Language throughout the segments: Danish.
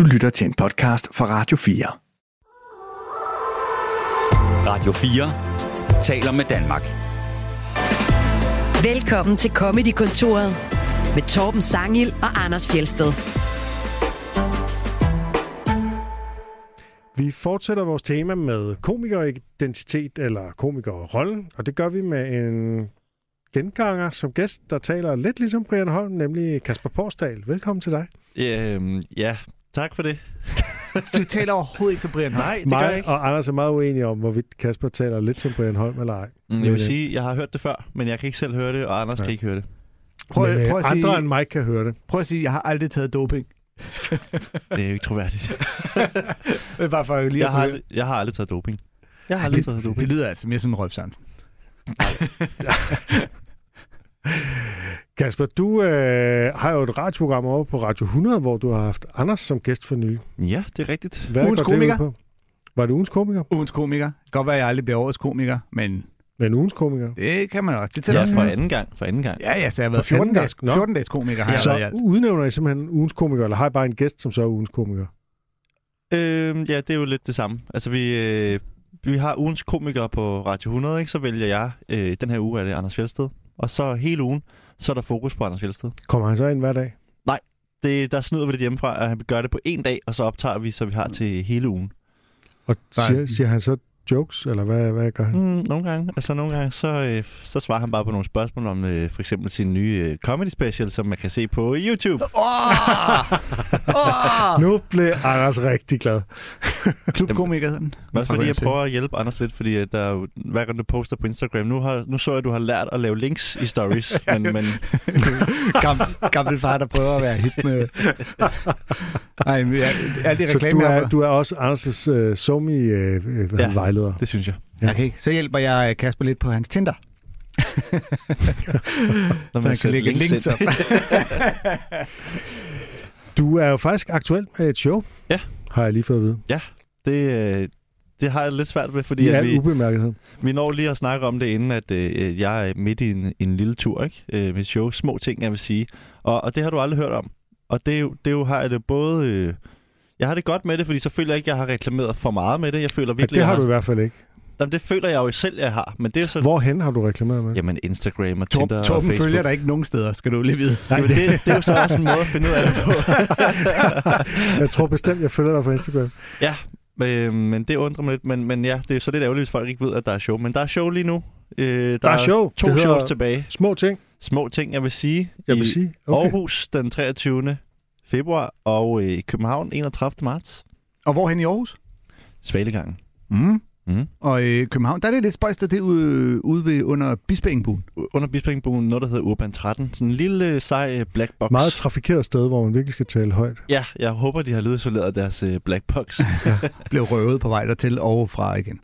Du lytter til en podcast fra Radio 4. Radio 4 taler med Danmark. Velkommen til Comedy-kontoret med Torben Sangil og Anders Fjelsted. Vi fortsætter vores tema med komikeridentitet eller komikerrollen, og det gør vi med en genganger som gæst, der taler lidt ligesom Brian Holm, nemlig Kasper Porsdal. Velkommen til dig. Øhm, ja, tak for det. Du taler overhovedet ikke til Brian Holm. Nej, det gør Mig jeg ikke. og Anders er meget uenige om, hvorvidt Kasper taler lidt som Brian Holm eller ej. Mm, jeg vil øh, sige, jeg har hørt det før, men jeg kan ikke selv høre det, og Anders Nej. kan ikke høre det. Prøv, Men, øh, prøv, at andre sige, end mig kan høre det. prøv at sige, jeg har aldrig taget doping. Det er jo ikke troværdigt. Det er bare for lige Jeg at har, aldrig, jeg har aldrig taget doping. Jeg har aldrig taget det, doping. det lyder altså mere som Rolf Sørensen. Kasper, du øh, har jo et radioprogram over på Radio 100, hvor du har haft Anders som gæst for nylig. Ja, det er rigtigt. Hvad Ugens det komiker? På? Var det ugens komiker? Ugens komiker. Det kan godt være, at jeg aldrig bliver årets komiker, men Men ugens komiker? det kan man også. Det tæller Ja, for anden gang. For anden gang. Ja, ja, så jeg har været For anden 14 dages, gang. Nå. 14 dages komiker. Har Ja, jeg Så alt. udnævner I simpelthen ugens komiker, eller har I bare en gæst, som så er ugens komiker? Øhm, ja, det er jo lidt det samme. Altså, vi, øh, vi har ugens komiker på Radio 100, ikke? Så vælger jeg, øh, den her uge er det Anders Fjeldsted. Og så hele ugen, så er der fokus på Anders Fjeldsted. Kommer han så ind hver dag? Det, der snyder vi det hjemmefra, at han gør det på en dag, og så optager vi, så vi har til hele ugen. Og Nej. siger, siger han så jokes, eller hvad, hvad gør han? Mm, nogle gange. Altså nogle gange, så, øh, så svarer han bare på nogle spørgsmål om øh, for eksempel sin nye øh, comedy special, som man kan se på YouTube. Åh! Åh! Nu blev Anders rigtig glad. Klubkomiker, sådan. Også fordi jeg prøver at hjælpe Anders lidt, fordi at der er jo, hver gang du poster på Instagram, nu, har, nu så jeg, at du har lært at lave links i stories, men, men gammel, gammel far, der prøver at være hit med... Nej, men jeg, alt det Så reklame, du er, du er også Anders' uh, somi uh, Ja. ja. vejleder. det synes jeg. Okay, så hjælper jeg Kasper lidt på hans Tinder. Når Så han kan lægge et link op. Du er jo faktisk aktuel med et show. Ja. Har jeg lige fået at vide. det, øh, det har jeg lidt svært med, fordi I at vi, ubemærkethed. vi når lige at snakke om det, inden at øh, jeg er midt i en, en lille tur ikke? Øh, med show. Små ting, jeg vil sige. Og, og det har du aldrig hørt om. Og det det jo har jeg det både... Øh, jeg har det godt med det, fordi så føler jeg ikke, at jeg har reklameret for meget med det. Jeg føler Ja, virkelig, det jeg har du i hvert fald ikke. Jamen, det føler jeg jo selv, jeg har. Men det er så... Hvorhen har du reklameret med? Jamen, Instagram og Tor, Tinder og Torben Facebook. følger dig ikke nogen steder, skal du lige vide. Jamen, det, det er jo så også en måde at finde ud af det på. jeg tror bestemt, jeg følger dig på Instagram. ja, øh, men det undrer mig lidt. Men, men ja, det er så lidt ærgerligt, hvis folk ikke ved, at der er show. Men der er show lige nu. Øh, der, Der er show. To Det shows tilbage. Små ting, Små ting, jeg vil sige. jeg I vil sige. Okay. Aarhus den 23. februar og øh, i København 31. marts. Og hvorhen i Aarhus? Svalegangen. Mm. Mm. Og i København, der er det lidt spøjst, det er ude, ude ved under Bispeengbuen. Under Bispeengbuen noget, der hedder Urban 13. Sådan en lille øh, sej øh, black box. Meget trafikeret sted, hvor man virkelig skal tale højt. Ja, jeg håber, de har lydisoleret deres øh, black box. Blev røvet på vej dertil og fra igen.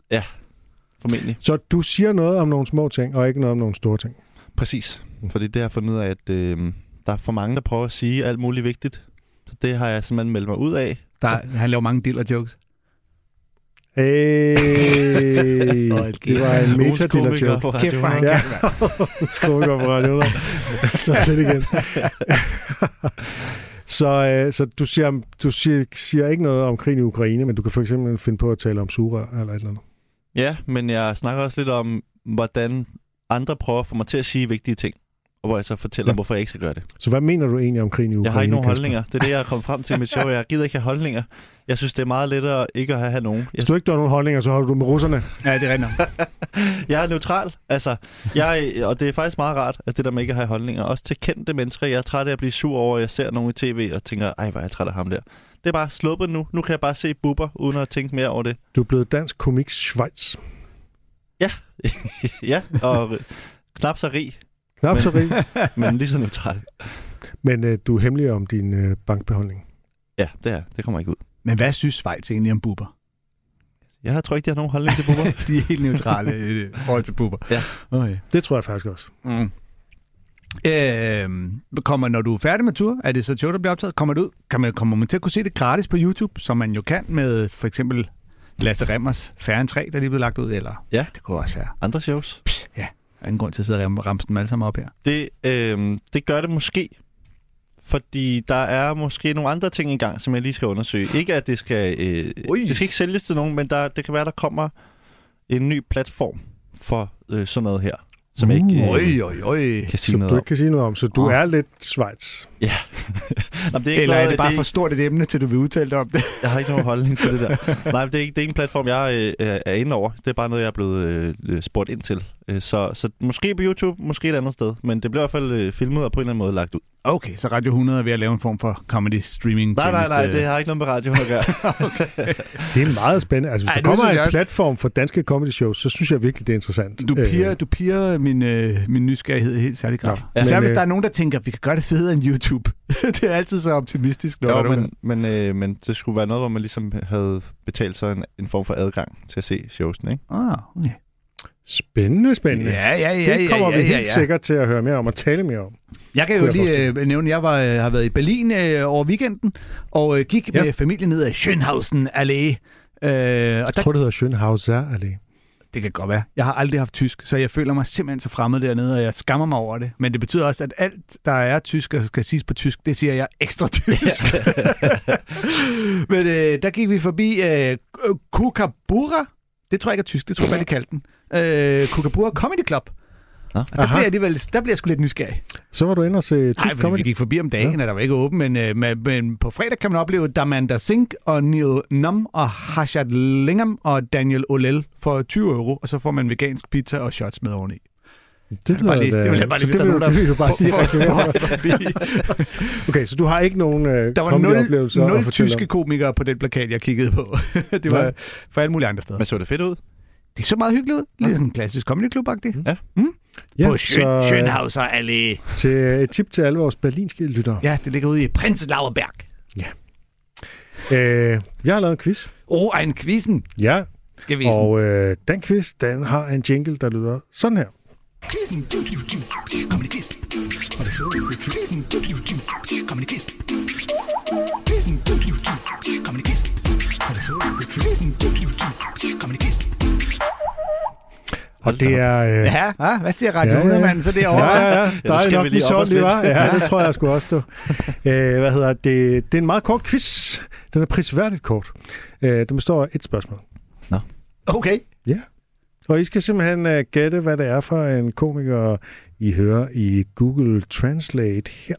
Formentlig. Så du siger noget om nogle små ting, og ikke noget om nogle store ting. Præcis. Fordi det har jeg fundet ud af, at øh, der er for mange, der prøver at sige alt muligt vigtigt. Så det har jeg simpelthen meldt mig ud af. Der, han laver mange diller jokes. Hey, det var en Ugens komiker metadiller på Radio Kæft, hvor han 100. kan. Skoler på Radio 100. Så til igen. så, øh, så du, siger, du siger, siger ikke noget om krigen i Ukraine, men du kan for eksempel finde på at tale om surrør eller et eller andet. Ja, men jeg snakker også lidt om, hvordan andre prøver at få mig til at sige vigtige ting. Og hvor jeg så fortæller, Ja. ja. hvorfor jeg ikke skal gøre det. Så hvad mener du egentlig om krigen i Ukraine? Jeg har ikke nogen Kasper? holdninger. Det er det, jeg er kommet frem til i mit show. Jeg gider ikke have holdninger. Jeg synes, det er meget lettere ikke at have, nogen. Jeg, Hvis du ikke har nogen holdninger, så holder du med russerne. Ja, det er rigtigt. jeg er neutral. Altså, jeg, og det er faktisk meget rart, at det der med ikke at have holdninger. Også til kendte mennesker. Jeg er træt af at blive sur over, at jeg ser nogen i tv og tænker, ej, hvor er jeg træt af ham der. Det er bare sluppet nu. Nu kan jeg bare se bubber, uden at tænke mere over det. Du er blevet dansk komik Schweiz. ja, og knap så rig, Knap Men- så rig, men lige så neutral. men øh, du er hemmelig om din øh, bankbeholdning. Ja, det er. Det kommer ikke ud. Men hvad synes Schweiz egentlig om buber? Jeg tror ikke, de har nogen holdning til bubber. De er helt neutrale i forhold til buber. Ja. Okay. Det tror jeg faktisk også. Mm. Øh, kommer, når du er færdig med tur, er det så show, der bliver optaget? Kommer det ud? Kan man, kommer man til at kunne se det gratis på YouTube, som man jo kan med for eksempel Lasse Remmers Færre end 3, der lige blevet lagt ud? Eller? Ja. Det kunne også være. Andre shows. Psh, er ingen grund til at sidde og ram- ramse dem alle sammen op her. Det, øh, det gør det måske. fordi der er måske nogle andre ting i gang, som jeg lige skal undersøge. Ikke at det skal, øh, Ui. det skal ikke sælges til nogen, men der, det kan være, der kommer en ny platform for øh, sådan noget her, som jeg ikke øh, Øj, øj, øj. kan sige Som noget du om. ikke kan sige noget om, så du Åh. er lidt Schweiz. Ja. Nå, det er ikke Eller noget, er det bare for stort et emne, til du vil udtale dig om det? Jeg har ikke nogen holdning til det der. Nej, det er ikke, det er ikke en platform, jeg øh, er inde over. Det er bare noget, jeg er blevet øh, øh, spurgt ind til. Øh, Så, så måske på YouTube, måske et andet sted. Men det bliver i hvert fald øh, filmet og på en eller anden måde lagt ud. Okay, så Radio 100 er ved at lave en form for comedy streaming Nej, nej, nej, det har ikke noget med radio at gøre. Det er meget spændende. Altså, hvis Ej, der kommer jeg en også- platform for danske comedy shows, så synes jeg virkelig, det er interessant. Du piger, Øh, du piger min, øh, min nysgerrighed helt særlig grad. Ja. Især Men, hvis øh, der er nogen, der tænker, at vi kan gøre det federe end YouTube. det er altid så optimistisk. Når jo, men, men, øh, men det skulle være noget, hvor man ligesom havde betalt sig en, en form for adgang til at se showsene, ikke? Ah, okay. Spændende, spændende. Ja, ja, ja. det kommer ja, vi ja, helt ja. sikkert til at høre mere om og tale mere om. Jeg kan jo jeg lige øh, nævne, at jeg var, øh, har været i Berlin øh, over weekenden, og øh, gik Ja. ja. med familien ned ad Schönhausen Allé. Øh, og Jeg der, tror, det hedder Schönhauser Allé. det kan godt være. Jeg har aldrig haft tysk, så jeg føler mig simpelthen så fremmed dernede, og jeg skammer mig over det. Men det betyder også, at alt, der er tysk og skal siges på tysk, det siger jeg ekstra tysk. Men øh, der gik vi forbi øh, Kukabura. Det tror jeg ikke er tysk, det tror jeg bare, de kaldte den. Øh, Kukabura Comedy Club. Nå. Og der bliver, jeg alligevel, der bliver jeg sgu lidt nysgerrig. Så var du inde og se tysk Nej, comedy. vi gik forbi om dagen, ja. der var ikke åben, men, øh, men, men på fredag kan man opleve Damanda Singh og Neil Num og Hashad Lingham og Daniel Olel for 20 euro, og så får man vegansk pizza og shots med oveni. Det, bare lige- lyder det vil jeg bare så lige, det vil det vil du bare lige reklamere. Okay, så du har ikke nogen øh, Der var nul, nul tyske om? komikere på den plakat, jeg kiggede på. det var Nej. for alle mulige andre steder. Men så det fedt ud? Det så meget hyggeligt ud. Lidt sådan en klassisk comedy club -agtig. Ja. Mm? Ja, på Schön, så, øh, Schönhauser Allé. Til et tip til alle vores berlinske lyttere. Ja, det ligger ude i Prenzlauer Øh, jeg har lavet en quiz. Oh, en quizzen. Ja, Gewesen. og øh, den quiz, den har en jingle, der lyder sådan her. Quizzen. Comedy quiz. Quizzen. Comedy quiz. Quizzen. Comedy quiz. Quizzen. Comedy quiz. Og det er... Øh, Ja, ja, hvad siger Radio Ja, ja, ja. 100-manden så derovre? Ja, ja, ja. det Der er skal nok lige sådan, det var. Ja, det tror jeg sgu også, du. Øh, hvad hedder det? Det er en meget kort quiz. Den er prisværdigt kort. Øh, den består af et spørgsmål. Okay. Og I skal simpelthen uh, gætte, hvad det er for en komiker, I hører i Google Translate her.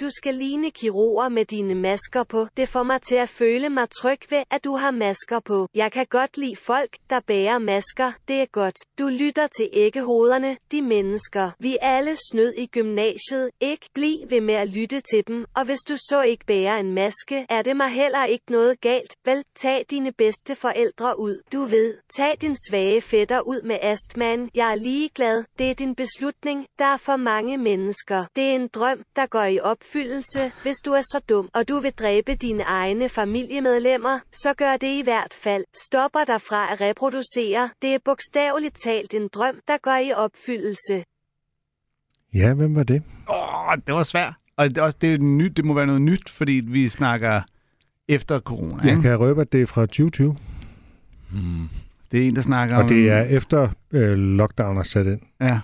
Du skal ligne kirurger med dine masker på. Det får mig til at føle mig tryg ved, at du har masker på. Jeg kan godt lide folk, der bærer masker. Det er godt. Du lytter til æggehoderne, de mennesker. Vi er alle snød i gymnasiet. Ikke bliv ved med at lytte til dem. Og hvis du så ikke bærer en maske, er det mig heller ikke noget galt. Vel, tag dine bedste forældre ud. Du ved, tag din svage fætter ud med astman. Jeg er ligeglad. Det er din beslutning. Der er for mange mennesker. Det er en drøm, der går i op opfyldelse, hvis du er så dum, og du vil dræbe dine egne familiemedlemmer, så gør det i hvert fald. Stopper dig fra at reproducere. Det er bogstaveligt talt en drøm, der går i opfyldelse. Ja, hvem var det? Åh, oh, det var svært. Og det, er også, det, er nyt, det må være noget nyt, fordi vi snakker efter corona. Jeg Ikke? kan røbe, at det er fra 2020, Det er en, der snakker om... og det er efter øh, lockdown er sat ind. Ja.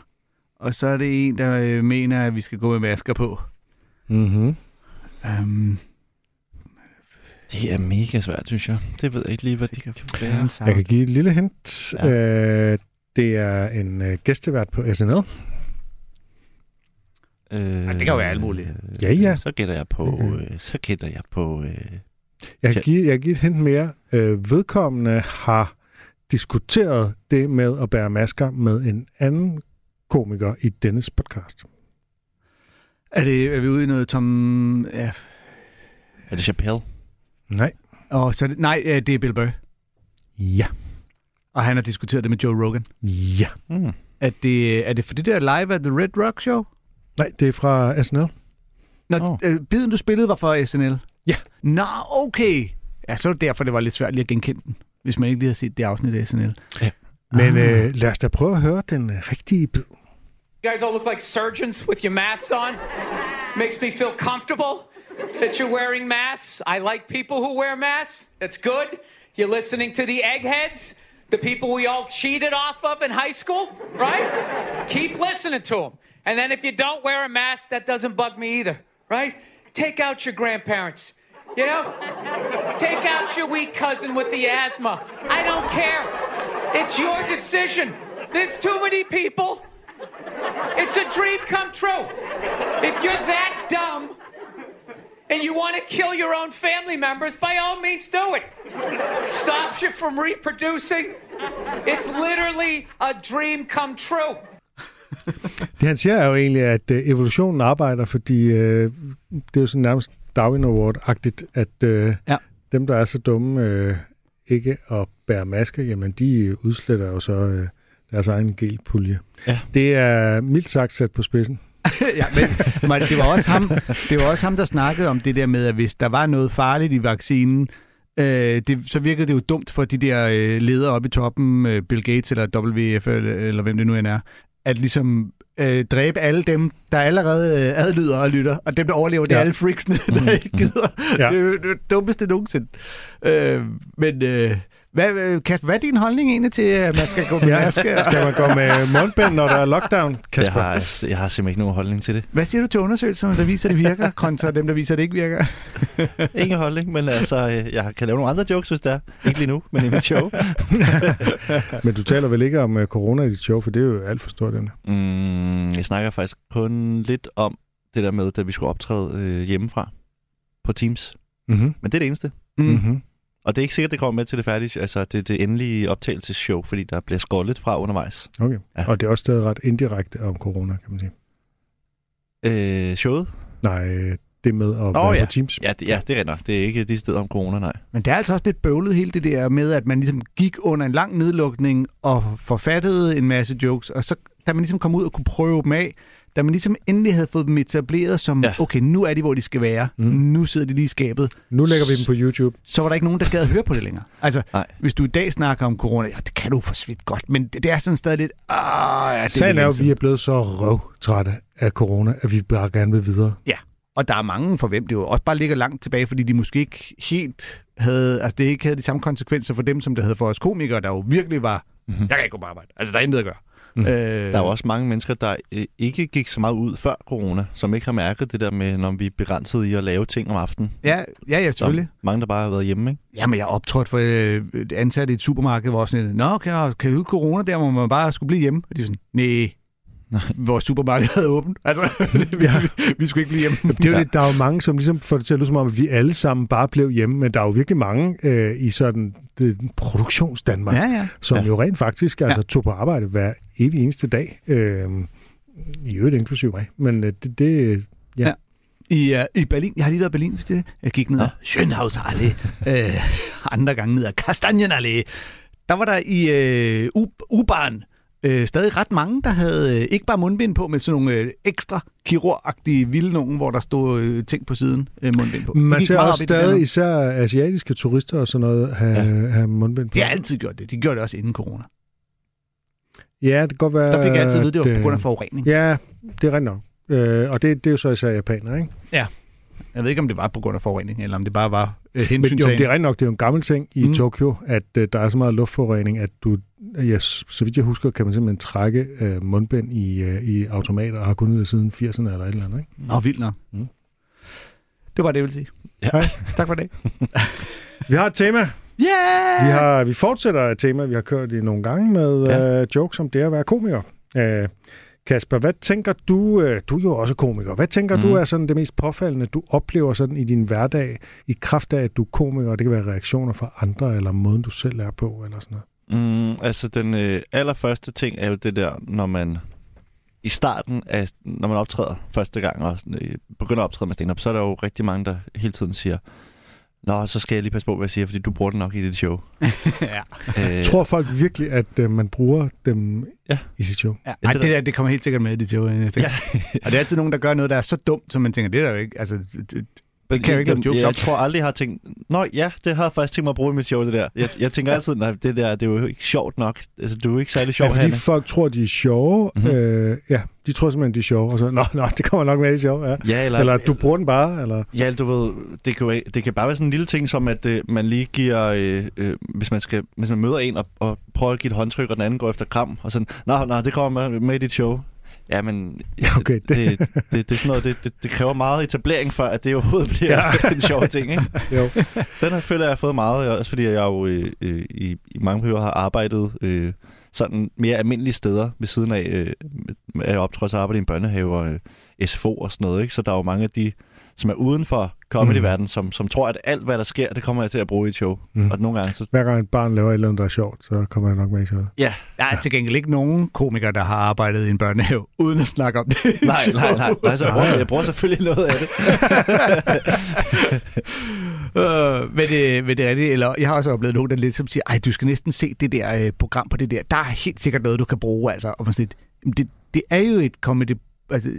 Og så er det en, der øh, mener, at vi skal gå med masker på. Mm-hmm. Um, Det er mega svært, synes jeg. Det ved jeg ikke lige, hvad det kan være. Jeg kan give et lille hint. Ja. Øh, det er en øh, gæstevært på SNL. Øh, det kan jo være alt muligt. Ja, ja. Så gætter jeg på... Okay. Øh, så gætter jeg på... Øh, Jeg kan give, jeg kan give et hint mere. Øh, vedkommende har diskuteret det med at bære masker med en anden komiker i dennes podcast. Er, det, er vi ude i noget Tom... Ja. er det Chappelle? Nej. Og så det, nej, øh, det er Bill Burr. Ja. Og han har diskuteret det med Joe Rogan. Ja. Mm. Er det, er det for det der live at The Red Rock Show? Nej, det er fra SNL. Nå, oh. øh, biden du spillede var for SNL? Ja. Nå, okay. Ja, så er det derfor, det var lidt svært lige at genkende den, hvis man ikke lige har set det afsnit af SNL. Men Ah. øh, lad os da prøve at høre den øh, rigtige bid. You guys all look like surgeons with your masks on. Makes me feel comfortable that you're wearing masks. I like people who wear masks. That's good. You're listening to the eggheads, the people we all cheated off of in high school, right? Keep listening to them. And then if you don't wear a mask, that doesn't bug me either, right? take out your grandparents. You know? Take out your weak cousin with the asthma. I don't care. It's your decision. There's too many people. It's a dream come true. If you're that dumb and you want to kill your own family members, by all means do it. Stops you from reproducing. It's literally a dream come true. Det han siger er jo egentlig, at øh, evolutionen arbejder, fordi øh, det er jo sådan nærmest Darwin Award-agtigt, at øh, Ja. dem, der er så dumme øh, ikke at bære maske, jamen de udsletter jo så øh, deres egen gelpulje. Ja. Det er mildt sagt sat på spidsen. ja, men, men det var, også ham, det var også ham, der snakkede om det der med, at hvis der var noget farligt i vaccinen, øh, det, så virkede det jo dumt for de der øh, ledere oppe i toppen, øh, Bill Gates eller WF, eller, eller hvem det nu end er, at ligesom øh, dræbe alle dem, der allerede øh, adlyder og lytter, og dem, der overlever, det er Ja. alle freaksene, der ikke gider. Ja. Er det, er jo det dummeste nogensinde. Øh, men øh, hvad, øh, Kasper, hvad er din holdning egentlig til, at man skal gå med Ja, maske? Skal man gå med mundbind, når der er lockdown, Jeg Kasper? har, jeg har simpelthen ikke nogen holdning til det. Hvad siger du til undersøgelserne, der viser, at det virker, kontra dem, der viser, at det ikke virker? Ingen holdning, men altså, øh, jeg kan lave nogle andre jokes, hvis det er. Ikke lige nu, men i mit show. Men du taler vel ikke om uh, corona i dit show, for det er jo alt for stort. Den. Mm, jeg snakker faktisk kun lidt om det der med, da vi skulle optræde øh, hjemmefra på Teams. Mm-hmm. Men det er det eneste. Mm-hmm. Og det er ikke sikkert, det kommer med til det færdige, altså det, det endelige optagelsesshow, fordi der bliver skåret lidt fra undervejs. Okay. Ja. Og det er også stadig ret indirekte om corona, kan man sige. Øh, showet? Nej, det med at Åh, være ja. på Teams. Ja, det, ja, det er nok. Det er ikke de steder om corona, nej. Men det er altså også lidt bøvlet hele det der med, at man ligesom gik under en lang nedlukning og forfattede en masse jokes, og så da man ligesom kom ud og kunne prøve dem af, da man ligesom endelig havde fået dem etableret som, Ja. ja. okay, nu er de, hvor de skal være. Mm. Nu sidder de lige i skabet. Nu lægger vi dem på YouTube. Så var der ikke nogen, der gad at høre på det længere. Altså, Nej. hvis du i dag snakker om corona, ja, det kan du for så vidt godt, men det, det er sådan stadig lidt, ah, ja, det Sagen er jo, at vi siden." er blevet så røvtrætte af corona, at vi bare gerne vil videre. Og der er mange for hvem det jo også bare ligger langt tilbage, fordi de måske ikke helt havde, altså det ikke havde de samme konsekvenser for dem, som det havde for os komikere, der jo virkelig var, Mhm. mm-hmm. jeg kan ikke gå på arbejde. Altså der er intet at gøre. Mhm. Øh, Der er jo også mange mennesker, der øh, ikke gik så meget ud før corona, som ikke har mærket det der med, når vi er begrænset i at lave ting om aftenen. Ja, ja, ja, selvfølgelig. mange, der bare har været hjemme, ikke? Jamen, jeg optrådte for øh, et ansat i et supermarked, hvor sådan lidt, Nå, okay, kan du corona der, hvor man bare skulle blive hjemme? Og de er sådan, nej, vores supermarked havde åbent. Altså, vi, Ja. vi, vi skulle ikke blive hjemme. Det er jo Ja. ja. det, der er jo mange, som ligesom får det til at lyde som om, at vi alle sammen bare blev hjemme, men der er jo virkelig mange øh, i sådan det, produktionsdanmark, Ja, ja. som Ja. jo rent faktisk altså, tog på arbejde hver evig eneste dag. Øh, I øvrigt inklusiv mig. Men øh, det, det Ja. Ja. I, uh, I Berlin, jeg har lige været i Berlin, hvis det er. Jeg gik ned ad Schönhausallee, øh, andre gange ned ad Kastanjenallee. Der var der i øh, U-Bahn øh, stadig ret mange, der havde øh, ikke bare mundbind på, men sådan nogle øh, ekstra kirurgagtige vilde nogen, hvor der stod øh, ting på siden øh, mundbind på. Man ser også stadig især asiatiske turister og sådan noget have, ja. have mundbind på. De har altid gjort det. De gjorde det også inden corona. Ja, det kan godt være... Der fik jeg altid at vide, det var at, på grund af forurening. Ja, det er rent nok. Øh, og det, det er jo så især japanere, ikke? Jeg ved ikke, om det var på grund af forurening, eller om det bare var øh, Men jo, hensyn det er rent nok, det er jo en gammel ting i Mm. Tokyo, at øh, der er så meget luftforurening, at du, ja, så vidt jeg husker, kan man simpelthen trække øh, mundbind i, øh, i automater, og har kunnet det siden 80'erne eller et eller andet, ikke? Nå, vildt nok. Mm. Det var det, jeg ville sige. Ja. Hej. Tak for det. Vi har et tema. Yeah! Vi, har, vi fortsætter et tema, vi har kørt i nogle gange med Ja. øh, jokes om det at være komiker. Øh, Kasper, hvad tænker du, øh, du er jo også komiker, hvad tænker mm. Mhm. du er sådan det mest påfaldende, du oplever sådan i din hverdag, i kraft af, at du er komiker, og det kan være reaktioner fra andre, eller måden, du selv er på, eller sådan noget? Mm, altså, den øh, allerførste ting er jo det der, når man i starten af, når man optræder første gang og sådan, øh, begynder at optræde med stand-up, så er der jo rigtig mange, der hele tiden siger, Nå, så skal jeg lige passe på, hvad jeg siger, fordi du bruger det nok i dit show. ja. Øh, Tror folk virkelig, at øh, man bruger dem Ja. i sit show? Ja, Ja, Ej, det det, der- det kommer helt sikkert med i dit show. gang. og det er altid nogen, der gør noget, der er så dumt, som man tænker, det er der jo ikke. Altså, det, Men kan jeg jo ikke jeg, jokes jeg, om. tror aldrig, jeg har tænkt, Nå ja, det har jeg faktisk tænkt mig at bruge i mit show, det der. Jeg, jeg tænker altid, nej, det der, det er jo ikke sjovt nok. Altså, du er jo ikke særlig sjov, Ja, fordi Hanne. folk tror, de er sjove. Mhm. Mm-hmm. Øh, ja, de tror simpelthen, de er sjove. Og så, nå, nå, det kommer nok med i sjov. Ja. Ja, eller, Eller, eller du bruger den bare, eller... Ja, du ved, det kan, jo, det kan bare være sådan en lille ting, som at øh, man lige giver, øh, øh, hvis, man skal, hvis man møder en og, og prøver at give et håndtryk, og den anden går efter kram, og sådan, nå, nå, det kommer med, med i dit show. Ja, men Okay, det, det, det, det, det, er sådan noget, det, det, det kræver meget etablering for, at det overhovedet bliver ja. en sjov ting. Ikke? Jo. Den her føler jeg, har fået meget, også fordi jeg jo øh, øh, i, i mange perioder har arbejdet øh, sådan mere almindelige steder ved siden af, øh, at jeg optrådte så arbejde i en børnehave og øh, SFO og sådan noget. Ikke? Så der er jo mange af de, som er uden for comedy-verdenen, som, som tror, at alt, hvad der sker, det kommer jeg til at bruge i et show. Mm. Mm. Og nogle gange, så Hver gang et barn laver et eller andet, der er sjovt, så kommer jeg nok med i showet. ja, Der er til gengæld ikke nogen komikere, der har arbejdet i en børnehave, uden at snakke om det. nej, nej, nej. nej så jeg, bruger, jeg bruger selvfølgelig noget af det. øh, men, det, men det er rigtigt, eller jeg har også oplevet nogen, der lidt som siger, ej, du skal næsten se det der øh, program på det der. Der er helt sikkert noget, du kan bruge, altså. Og man siger, "Jamen, det, det er jo et comedy... Altså,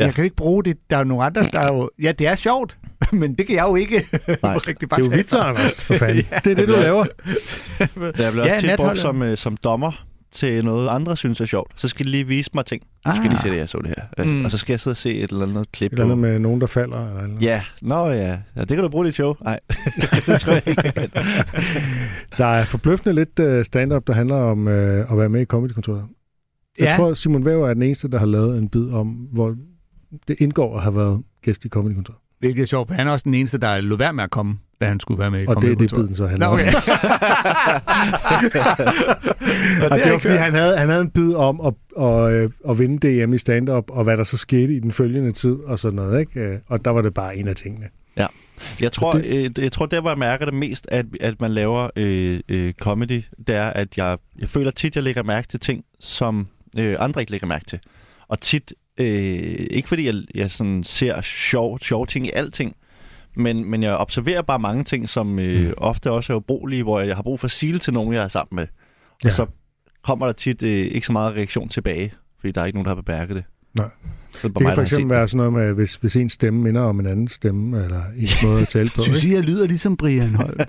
Ja. Jeg kan jo ikke bruge det. Der er jo nogle andre, der er jo... Ja, det er sjovt, men det kan jeg jo ikke. Nej, rigtig bare Det er jo vitser. Anders, for fanden. Ja. Det er det, du laver. Jeg bliver Ja, også tit brugt som, øh, som dommer til noget, andre synes er sjovt. Så skal de lige vise mig ting. Du skal Ah. lige se det, jeg så det her. Mm. Mm. Og så skal jeg sidde og se et eller andet klip. Et eller andet med nogen, der falder. Eller eller andet. Ja, nå ja. ja. Det kan du bruge i dit show. Nej, det, det tror jeg ikke. Der er forbløffende lidt øh, stand-up, der handler om øh, at være med i Comedy-kontoret. Jeg Ja. tror, Simon Væver er den eneste, der har lavet en bid om, hvor det indgår at have været gæst i Comedy-kontoret. Hvilket er sjovt, for han er også den eneste, der lod være med at komme, da han skulle være med i Og det er det, biden så handler Nå, om. okay. Og det var fordi, han havde, han havde en bid om at, at, øh, at vinde DM i stand-up, og hvad der så skete i den følgende tid, og sådan noget. Ikke? Øh, Og der var det bare en af tingene. Jeg tror, Det- det... øh, jeg tror, der hvor jeg mærker det mest, at, at man laver øh, øh, comedy, det er, at jeg, jeg føler tit, jeg lægger mærke til ting, som øh, andre ikke lægger mærke til. Og tit, øh, ikke fordi jeg, jeg sådan ser sjov, sjove ting i alting, men, men jeg observerer bare mange ting, som øh, Mm. ofte også er ubrugelige, hvor jeg har brug for at sige det til nogen, jeg er sammen med. Og Ja. så kommer der tit øh, ikke så meget reaktion tilbage, fordi der er ikke nogen, der har bebærket det. Nej. Så det, Det kan for eksempel være sådan noget med, hvis, hvis en stemme minder om en anden stemme, eller en måde at tale på. Synes? I, jeg lyder ligesom Brian Holm?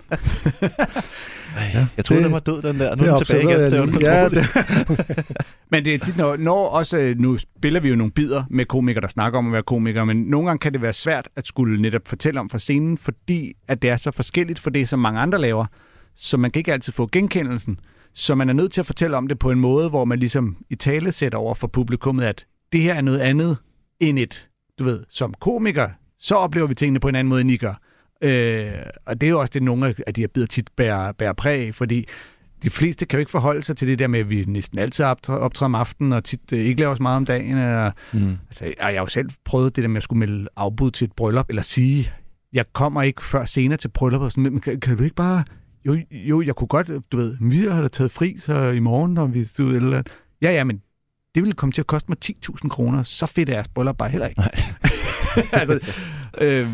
Ej, jeg troede, det- den var død, den der. Nu er den tilbage igen. Det. Ja, det, Men det er tit, når, når også, øh, nu spiller vi jo nogle bidder med komikere, der snakker om at være komikere, men nogle gange kan det være svært at skulle netop fortælle om fra scenen, fordi at det er så forskelligt for det, som mange andre laver, så man kan ikke altid få genkendelsen. Så man er nødt til at fortælle om det på en måde, hvor man ligesom i tale sætter over for publikummet, at det her er noget andet end et, du ved, som komiker, så oplever vi tingene på en anden måde, end I gør. Øh, og det er jo også det, nogle af de her bidder tit bærer, bærer præg af, fordi de fleste kan jo ikke forholde sig til det der med, at vi næsten altid optræder, om aftenen, og tit øh, ikke laver så meget om dagen. Eller, Mm. altså, jeg, jeg har jo selv prøvet det der med at skulle melde afbud til et bryllup, eller sige, jeg kommer ikke før senere til bryllup, og sådan, men kan, kan du ikke bare... Jo, jo, jeg kunne godt, du ved, vi har da taget fri så i morgen, når vi du, eller andet. Ja, ja, men det ville komme til at koste mig 10.000 kroner, så fedt er jeres bryllup bare heller ikke. Nej. altså, øh,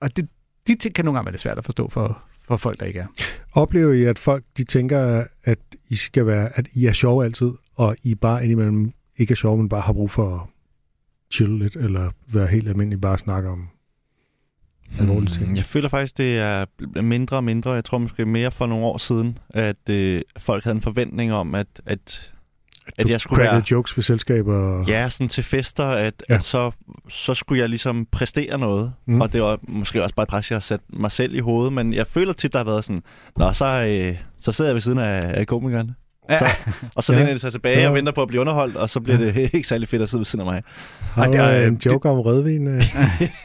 og det, de ting kan nogle gange være lidt svært at forstå for, for folk, der ikke er. oplever I, at folk de tænker, at I skal være, at I er sjove altid, og I bare indimellem ikke er sjove, men bare har brug for at chill lidt, eller være helt almindelig, bare snakke om alvorlige ting? Mm, Jeg føler faktisk, det er mindre og mindre. Jeg tror måske mere for nogle år siden, at øh, folk havde en forventning om, at, at, at jeg skulle være... jokes ved selskaber. Og... Ja, sådan til fester, at, Ja. at så, så skulle jeg ligesom præstere noget. Mm. Og det var måske også bare et pres, jeg har sat mig selv i hovedet. Men jeg føler tit, der har været sådan, Nå, så, øh, så sidder jeg ved siden af, af komikeren. Ja. Så, og så Ja. ja. læner de sig tilbage Ja. og venter på at blive underholdt, og så bliver det ikke særlig fedt at sidde ved siden af mig. Har Og du det er- en joke om rødvin? øh?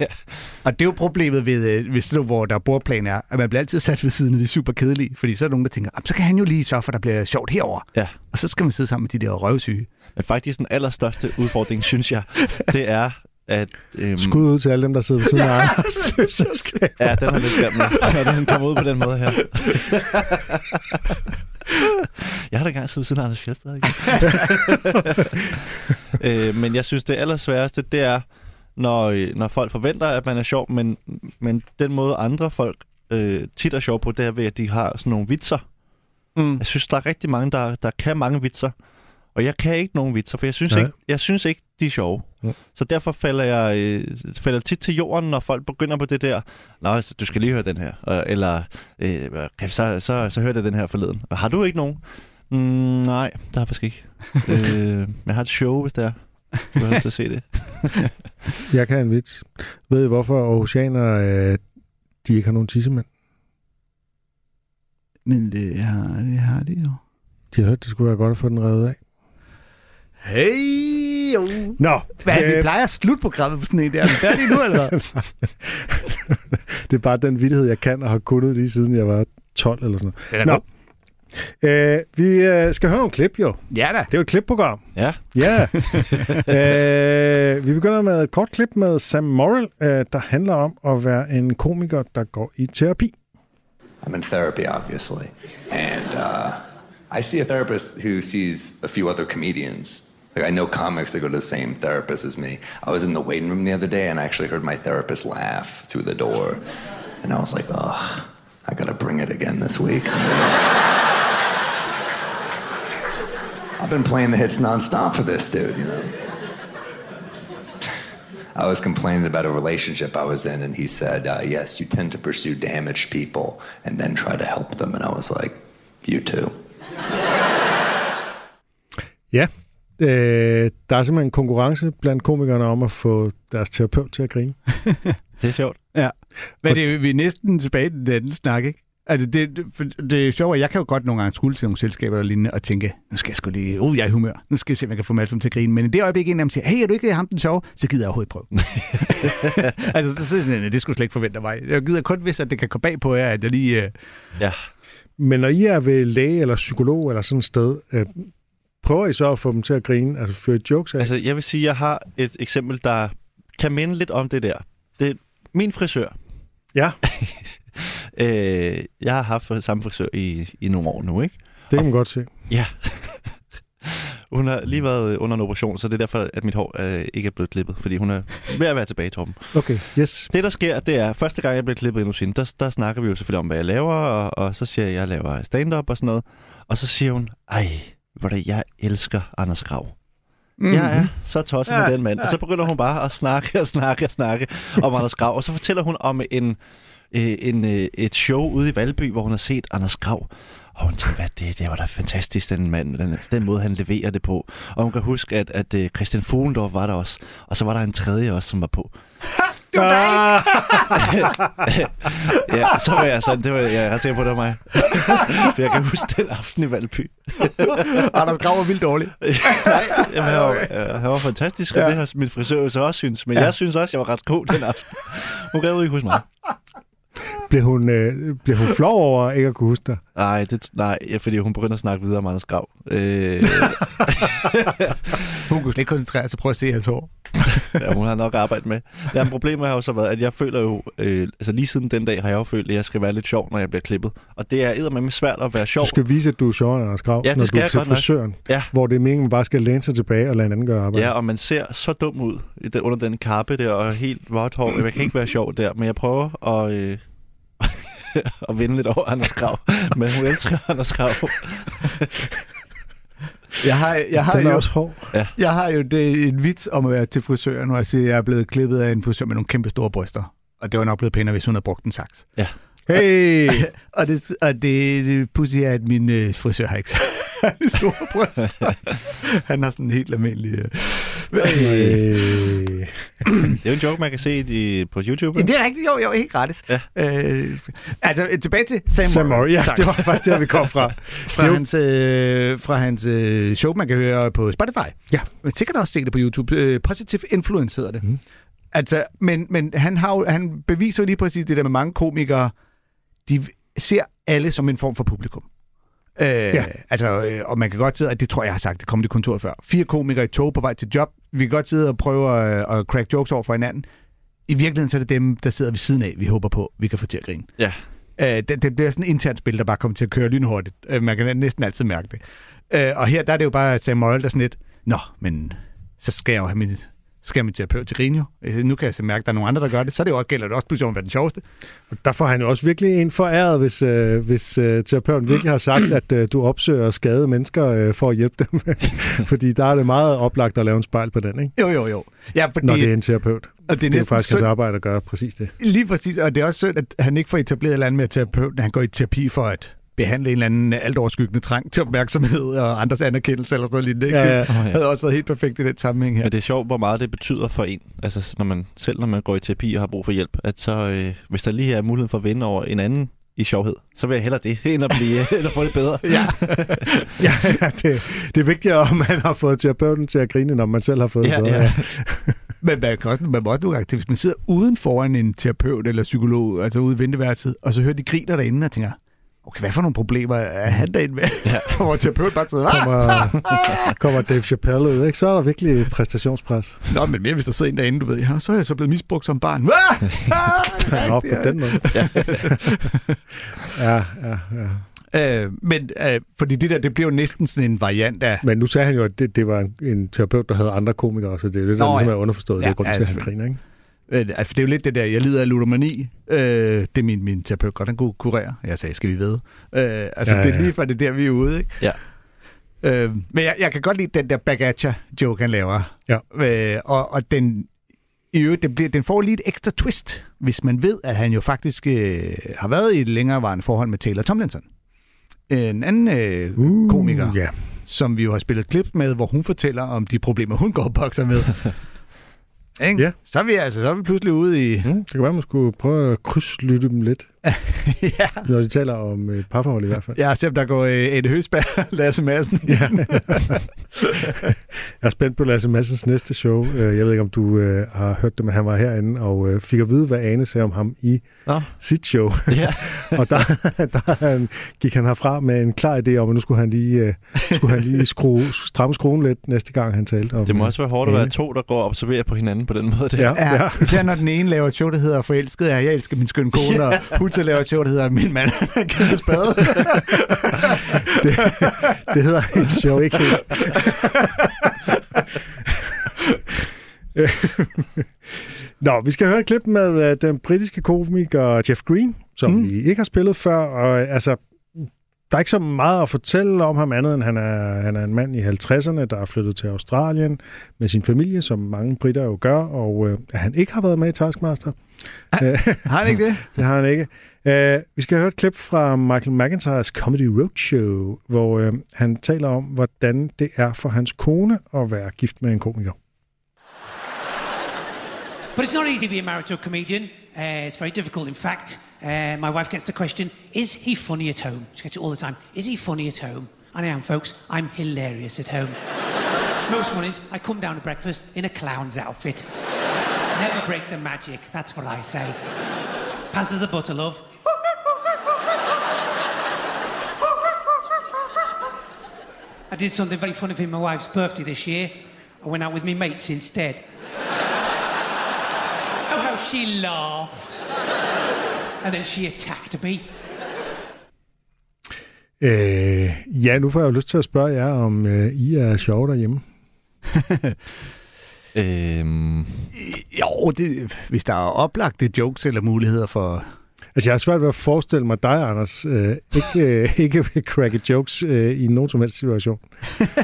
Og det er jo problemet ved, øh, hvis det, hvor der bordplan er, at man bliver altid sat ved siden af de super kedelige, fordi så er der nogen, der tænker, "Ah, så kan han jo lige sørge for, at der bliver sjovt herover. Ja. Og så skal man sidde sammen med de der røvsyge. Men faktisk den allerstørste udfordring, synes jeg, det er, at... Øhm, Skud ud til alle dem, der sidder ved siden af. Ja, den har lidt nu, når den kommer ud på den måde her. Jeg har da engang siddet siden Anders Fjeldsted. Ikke? øh, men jeg synes, det allersværeste, det er, når, øh, når folk forventer, at man er sjov, men, men den måde andre folk øh, tit er sjov på, det er ved, at de har sådan nogle vitser. Mm. Jeg synes, der er rigtig mange, der, der kan mange vitser. Og jeg kan ikke nogen vitser, for jeg synes, Nej. ikke, jeg synes ikke, de er sjove. Ja. Så derfor falder jeg øh, falder tit til jorden, når folk begynder på det der. Nå, du skal lige høre den her. Eller, øh, kan, så, så, så hørte jeg den her forleden. Og har du ikke nogen? Mm, nej, der har jeg faktisk ikke. øh, men jeg har et show, hvis det er. Du har lyst til at se det. Jeg kan en vits. Ved I, hvorfor Aarhusianer, øh, de ikke har nogen tissemænd? Men det har, det har de jo. De har hørt, det skulle være godt at få den revet af. Hey, jo. Nå, Hvad, vi øh, plejer at slutte programmet på sådan en der. Er vi færdige nu, eller hvad? det er bare den vittighed, jeg kan og har kunnet lige siden jeg var 12 eller sådan er noget. Nå, øh, vi øh, skal høre nogle klip jo. Ja da. Det er jo et klipprogram. Ja. Ja. øh, vi begynder med et kort klip med Sam Morrill, øh, der handler om at være en komiker, der går i terapi. I'm in therapy, obviously. And uh, I see a therapist who sees a few other comedians. Like, I know comics that go to the same therapist as me. I was in the waiting room the other day and I actually heard my therapist laugh through the door. And I was like, oh, I gotta bring it again this week. I've been playing the hits nonstop for this dude, you know. I was complaining about a relationship I was in, and he said, uh, Yes, you tend to pursue damaged people and then try to help them. And I was like, You too. Ja. Øh, der er simpelthen en konkurrence blandt komikerne om at få deres terapeut til at grine. Det er sjovt. Ja. Men det, vi er næsten tilbage til den anden snak, ikke? Altså, det, det, for det er sjovt, at jeg kan jo godt nogle gange skulle til nogle selskaber eller lignende og tænke, nu skal jeg sgu lige, uh, jeg er i humør. Nu skal jeg se, om jeg kan få sammen til at grine. Men i det øjeblik, en af dem siger, hey, er du ikke ham den sjove? Så gider jeg overhovedet prøve. altså, så sidder jeg sådan, det skulle slet ikke forvente mig. Jeg gider kun, hvis at det kan gå bag på jer, at jeg lige... Uh... Ja. Men når I er ved læge eller psykolog eller sådan et sted, øh, prøver I så at få dem til at grine? Altså føre jokes af? Altså, jeg vil sige, at jeg har et eksempel, der kan minde lidt om det der. Det er min frisør. Ja. øh, jeg har haft samme frisør i, i nogle år nu, ikke? det kan man godt se. Ja. hun har lige været under en operation, så det er derfor, at mit hår øh, ikke er blevet klippet, fordi hun er ved at være tilbage, Torben. Okay, yes. Det, der sker, det er, første gang, jeg blev klippet endnu siden, der, der snakker vi jo selvfølgelig om, hvad jeg laver, og, og så siger jeg, at jeg laver stand-up og sådan noget. Og så siger hun, ej, hvor det, jeg elsker Anders Grav. Mm. Jeg er så tosset med den mand. Og så begynder hun bare at snakke og snakke og snakke om Anders Grav. Og så fortæller hun om en, øh, en, øh, et show ude i Valby, hvor hun har set Anders Grav. Og hun tænkte, hvad det, det var da fantastisk, den mand, den, den måde, han leverer det på. Og hun kan huske, at, at uh, Christian Fuglendorf var der også. Og så var der en tredje også, som var på. Det var dig! ja, så var jeg sådan, det var, jeg er sikker på, det var mig. For jeg kan huske den aften i Valby. Anders Grav var vildt dårlig. Nej, jamen, han, var, han var fantastisk, og Ja. det har min frisør så også synes. Men ja. jeg synes også, jeg var ret god den aften. Hun gad ikke huske mig. Blev hun, øh, blev hun flov over ikke at kunne huske dig? Nej, det, nej ja, fordi hun begynder at snakke videre om Anders Grav. Øh, Hun kunne slet ikke koncentrere sig på at se hans hår. ja, hun har nok arbejdet med. Ja, men problemet har jo så været, at jeg føler jo, øh, altså lige siden den dag har jeg jo følt, at jeg skal være lidt sjov, når jeg bliver klippet. Og det er eddermame svært at være sjov. Du skal vise, at du er end Anders Grav, Ja, det når skal du er til nok. frisøren. Ja. Hvor det er meningen, at man bare skal læne sig tilbage og lade en anden gøre arbejde. Ja, og man ser så dum ud i den, under den kappe der, og helt vådt hår. Jeg kan ikke være sjov der, men jeg prøver at, øh, at vinde lidt over Anders Grav. Men hun elsker Anders Grav. Jeg har, jeg har jo, også hård. jeg har jo det, en vits om at være til frisøren, hvor jeg siger, at jeg er blevet klippet af en frisør med nogle kæmpe store bryster. Og det var nok blevet pænere, hvis hun havde brugt en saks. Hey! Og det, og det, det pussy er, at min øh, frisør har ikke særlig store bryster. Han har sådan en helt almindelig... Øh. hey. Det er jo en joke, man kan se i, på YouTube. Ja, det er rigtigt, jo, jo, helt gratis. Ja. Øh, altså, tilbage til Sam, Sam. Morrill, ja, Tak. det var faktisk der, vi kom fra. fra, jo- hans, øh, fra hans øh, show, man kan høre på Spotify. Ja. Man sikkert også se det på YouTube. Øh, Positive Influence hedder det. Mm. Altså, men, men han, har han beviser jo lige præcis det der med mange komikere, de ser alle som en form for publikum. Øh, ja. Altså, øh, og man kan godt sidde, og det tror jeg, jeg har sagt, det kom det kontor før. Fire komikere i tog på vej til job. Vi kan godt sidde og prøve at, at crack jokes over for hinanden. I virkeligheden så er det dem, der sidder ved siden af, vi håber på, vi kan få til at grine. Ja. Øh, det, det bliver sådan et internt spil, der bare kommer til at køre lynhurtigt. Øh, man kan næsten altid mærke det. Øh, og her der er det jo bare Sam Morrill, der er sådan lidt, Nå, men så skal jeg jo have min, skal min terapeut til grine jo. Øh, Nu kan jeg så mærke, at der er nogle andre, der gør det. Så er det jo også, gælder det også pludselig om at være den sjoveste. Der får han jo også virkelig en foræret, hvis, øh, hvis øh, terapeuten virkelig har sagt, at øh, du opsøger skadede mennesker øh, for at hjælpe dem. Fordi der er det meget oplagt at lave en spejl på den, ikke? Jo, jo, jo. Ja, fordi, Når det er en terapeut. og det er, Det er faktisk hans synd, arbejde at gøre præcis det. lige præcis, og det er også synd, at han ikke får etableret et eller andet med terapeuten. Han går i terapi for at behandle en eller anden alt overskyggende trang til opmærksomhed og andres anerkendelse eller sådan noget ikke? Ja, ja. Det havde også været helt perfekt i den sammenhæng her. Men det er sjovt, hvor meget det betyder for en. Altså, når man, selv når man går i terapi og har brug for hjælp, at så, øh, hvis der lige er mulighed for at vinde over en anden i sjovhed. Så vil jeg hellere det, end at, blive, end at få det bedre. Ja. ja, ja det, det er vigtigere, om man har fået terapeuten til at grine, når man selv har fået Ja, det bedre. ja. Men man, kan også, man må også nogle gange, hvis man sidder uden foran en terapeut eller psykolog, altså ude i venteværelset, og så hører de griner derinde og tænker, okay, hvad for nogle problemer er han derinde med? Ja. Hvor terapeuten bare sidder! Kommer, kommer Dave Chappelle ud, ikke? så er der virkelig præstationspres. Nå, men mere hvis der sidder en derinde, du ved, ja, så er jeg så blevet misbrugt som barn. Nå, rigtigt, på den måde. Ja. Ja, ja, ja. Øh, men øh, fordi det der, det bliver jo næsten sådan en variant af... Men nu sagde han jo, at det, det var en, en terapeut, der havde andre komikere, så det er jo det, der Nå, ligesom ja. er underforstået. Ja, det er grund ja, til, at han griner, ikke? Øh, altså, det er jo lidt det der, jeg lider af ludomani. Øh, det er min, min terapeut godt, han kunne kurere. Jeg sagde, skal vi ved? Øh, altså, Ja, ja, det er ja. lige for det er der, vi er ude, ikke? Ja. Øh, men jeg, jeg kan godt lide den der Bagacha-joke, han laver. Ja. Øh, og, og den, i øvrigt, den, bliver, den får lige et ekstra twist, hvis man ved, at han jo faktisk øh, har været i et længerevarende forhold med Taylor Tomlinson. En anden øh, uh, komiker, Ja. som vi jo har spillet klip med, hvor hun fortæller om de problemer, hun går og bokser med. Ikke? Ja. Så, er vi, altså, så er vi pludselig ude i... Mm, det kan være, at man skulle prøve at krydslytte dem lidt, ja. når de taler om øh, parforhold i hvert fald. Ja, se om der går øh, Ed Høsberg Lasse Madsen. Ja. jeg er spændt på Lasse Madsens næste show. Øh, Jeg ved ikke, om du øh, har hørt det, men han var herinde og øh, fik at vide, hvad Ane sagde om ham i Nå. sit show. Ja. og der, der han, gik han herfra med en klar idé om, at nu skulle han lige, øh, skulle han lige skrue, stramme skruen lidt næste gang, han talte om Det må også være hårdt at Ane. være to, der går og observerer på hinanden på den måde. Der. Ja, ja. Ja, især når den ene laver et show, der hedder Forelsket er, jeg elsker min skønne kone, og hun så laver et show, der hedder Min mand er kæmpe spade. det, det hedder et show, ikke helt. Nå, vi skal høre et klip med uh, den britiske komiker Jeff Green, som mm. vi ikke har spillet før. Og uh, altså, der er ikke så meget at fortælle om ham andet, end han er, han er en mand i 50'erne, der er flyttet til Australien med sin familie, som mange britter jo gør, og at han ikke har været med i Taskmaster. Har han ikke det? det har han ikke. Uh, vi skal høre et klip fra Michael McIntyres Comedy Roadshow, hvor uh, han taler om, hvordan det er for hans kone at være gift med en komiker. But it's not easy being married to a comedian. Uh, it's very difficult. In fact, uh, my wife gets the question, is he funny at home? She gets it all the time. Is he funny at home? And I am, folks. I'm hilarious at home. Most mornings, I come down to breakfast in a clown's outfit. Never break the magic, that's what I say. Passes the butter, love. I did something very funny for my wife's birthday this year. I went out with my mates instead. Oh, how she laughed. And then she attacked me. Øh, ja, nu får jeg jo lyst til at spørge jer, om øh, I er sjove derhjemme. Øhm, Jo, det, hvis der er oplagte jokes eller muligheder for... Altså, jeg har svært ved at forestille mig dig, Anders, øh, ikke, øh, ikke vil cracke jokes øh, i nogen som helst situation.